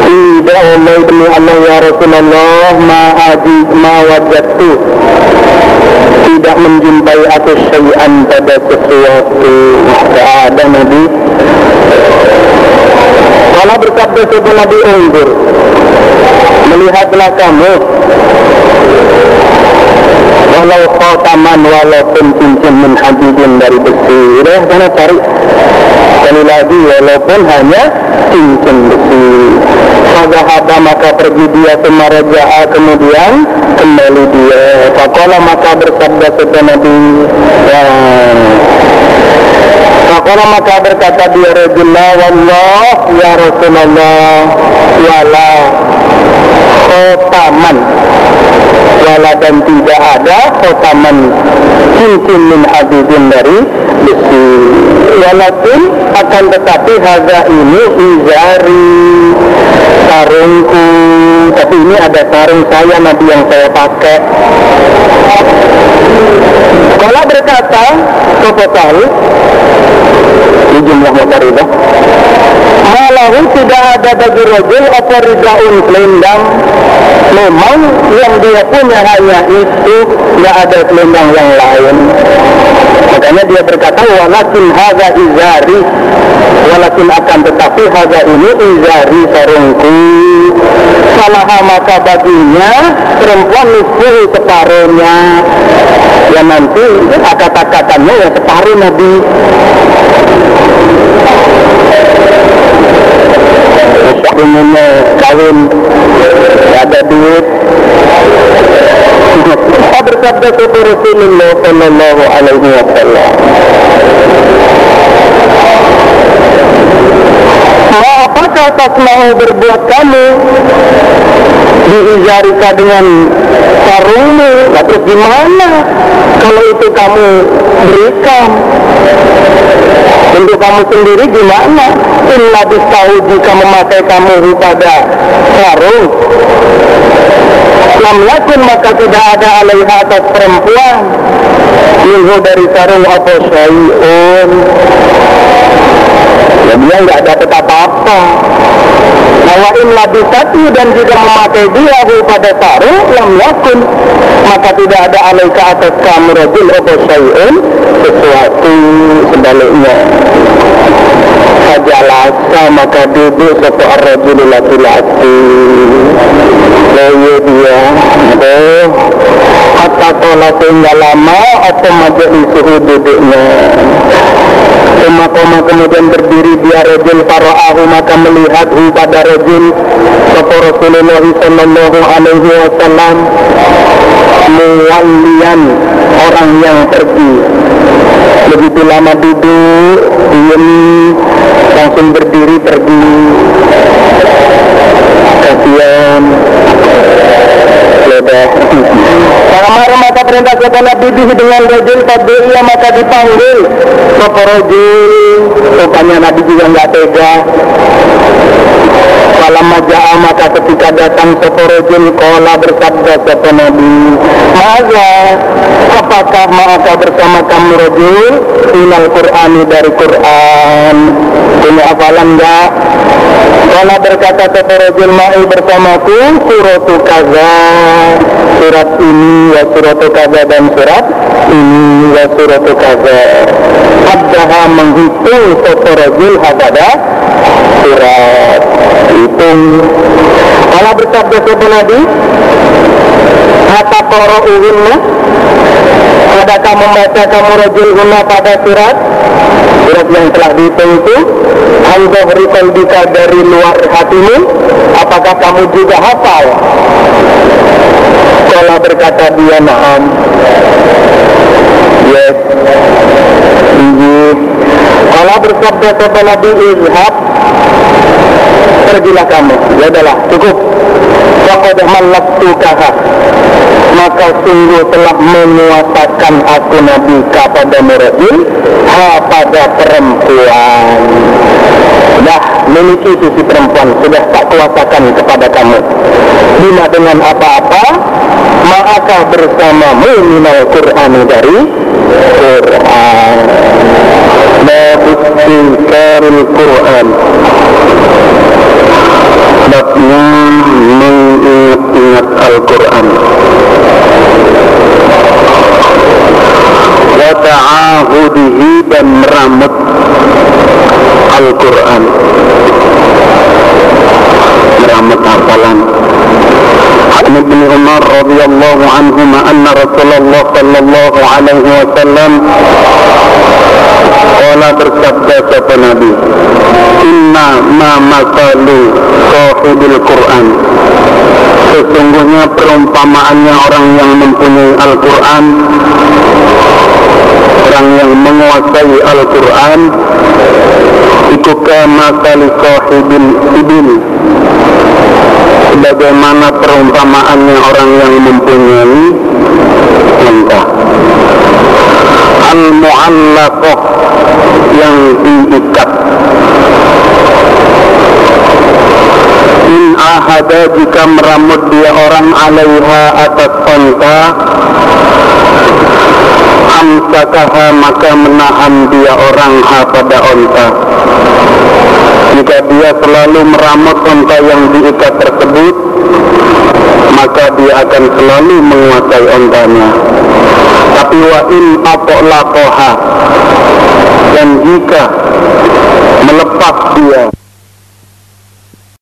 tidak Allah demi Allah ya Rasulullah ma'aji ma'wajatu tidak menjumpai aku syai'an pada sesuatu. Tidak ada Nabi kalau bersabda sebuah Nabi Unggur melihatlah kamu walau khotaman walaupun cincin min dari besi. Udah sana cari. Sekali lagi walaupun hanya cincin besi. Fagahaba maka pergi dia ke Maraja'a kemudian kembali dia. Fakola maka bersabda sebuah Nabi ya. Fakola maka berkata dia Rasulullah Wallah ya Rasulullah Wala khotaman wala dan tidak ada khotaman cincin min hadidin dari besi. Walaupun akan tetapi harga ini izari sarungku. Tapi ini ada sarung saya nabi yang saya pakai. Kalau berkata Sofokal di jumlah motor malahu tidak ada bagi rojul apa ridaun selendang. Memang yang dia punya hanya itu tidak ada selendang yang lain. Makanya dia berkata walakin haga izari. Walakin akan tetapi haga ini izari sarungku salah maka baginya perempuan nisfu separuhnya yang nanti kata-katanya ya separuh Nabi pengennya kawin ada duit. Apa bersabda kepada Rasulullah Sallallahu Alaihi Wasallam atas mau berbuat kamu. Diijarika dengan sarungmu. Lalu gimana? Kalau itu kamu berikan untuk kamu sendiri gimana? Illa tahu jika memakai kamu pada sarung. Lam yakun maka tidak ada alaiha atas perempuan. Minhu dari sarung apa syai'un? Ya dia nggak dapat apa-apa Nawain labisati dan juga memakai dia pada sarung lam yakun maka tidak ada alaika atas kamu apa syai'un sesuatu sebaliknya fajalasa maka duduk satu ar-rajul laki-laki Lalu dia. Oh Hatta kola tinggal lama Atau majelis suhu duduknya? Koma-koma kemudian berdiri dia rojul fara'ahu maka melihathu pada rojul Sapa Rasulullah sallallahu alaihi wasallam. Muwalian orang yang pergi Begitu lama duduk Diam Langsung berdiri pergi. Kasihan Kamar maka perintah kepada Nabi dengan rojul ia maka dipanggil. Sapa rojul? Rupanya Nabi juga nggak tega. Malam maja'a maka ketika datang seporojul kola bersabda sopo Nabi Maza apakah maka bersama kamu rojul? Inal Qur'ani dari Qur'an. Punya hafalan enggak Kola berkata seporojul ma'i bersamaku Suratu kaza Surat ini ya suratu kaza dan surat ini ya suratu kaza. Abdaha menghitung seporojul hadada surat hitung. Kalau bersabda sebuah Nabi Kata para uwinna Adakah membaca kamu rajul guna pada surat? Surat yang telah dihitung itu. Anzahri kalbika dari luar hatimu. Apakah kamu juga hafal? Kalau berkata dia naam. Yes. Iya. Telah bersabda kepada Nabi Izhab pergilah kamu. Ya adalah cukup. Faqad mallaktukaha maka sungguh telah menguasakan aku Nabi kepada Murabil ha pada perempuan. Sudah memiliki sisi perempuan. Sudah tak kuasakan kepada kamu. Bila dengan apa-apa maka bersamamu minal Quran dari? Quran. Tinkarul Quran Babnya mengingat-ingat Al-Quran Wa ta'ahudihi dan meramut Al-Quran. Meramut hafalan عن ابن عمر رضي الله عنهما أن رسول الله صلى الله عليه وسلم قال bersabda sapa Nabi Inna ma masalu sahibil Quran Sesungguhnya perumpamaannya orang yang mempunyai Al-Quran Orang yang menguasai Al-Quran Itu kama kali sahibil ibil Bagaimana perumpamaannya orang yang mempunyai unta Al-Mu'allaqah yang diikat. In ahada jika meramut dia orang alaiha atas unta Amsakaha maka menahan dia orang ha pada unta jika dia selalu meramut unta yang diikat tersebut maka dia akan selalu menguasai ontanya. Tapi wa in lakoha dan jika melepas dia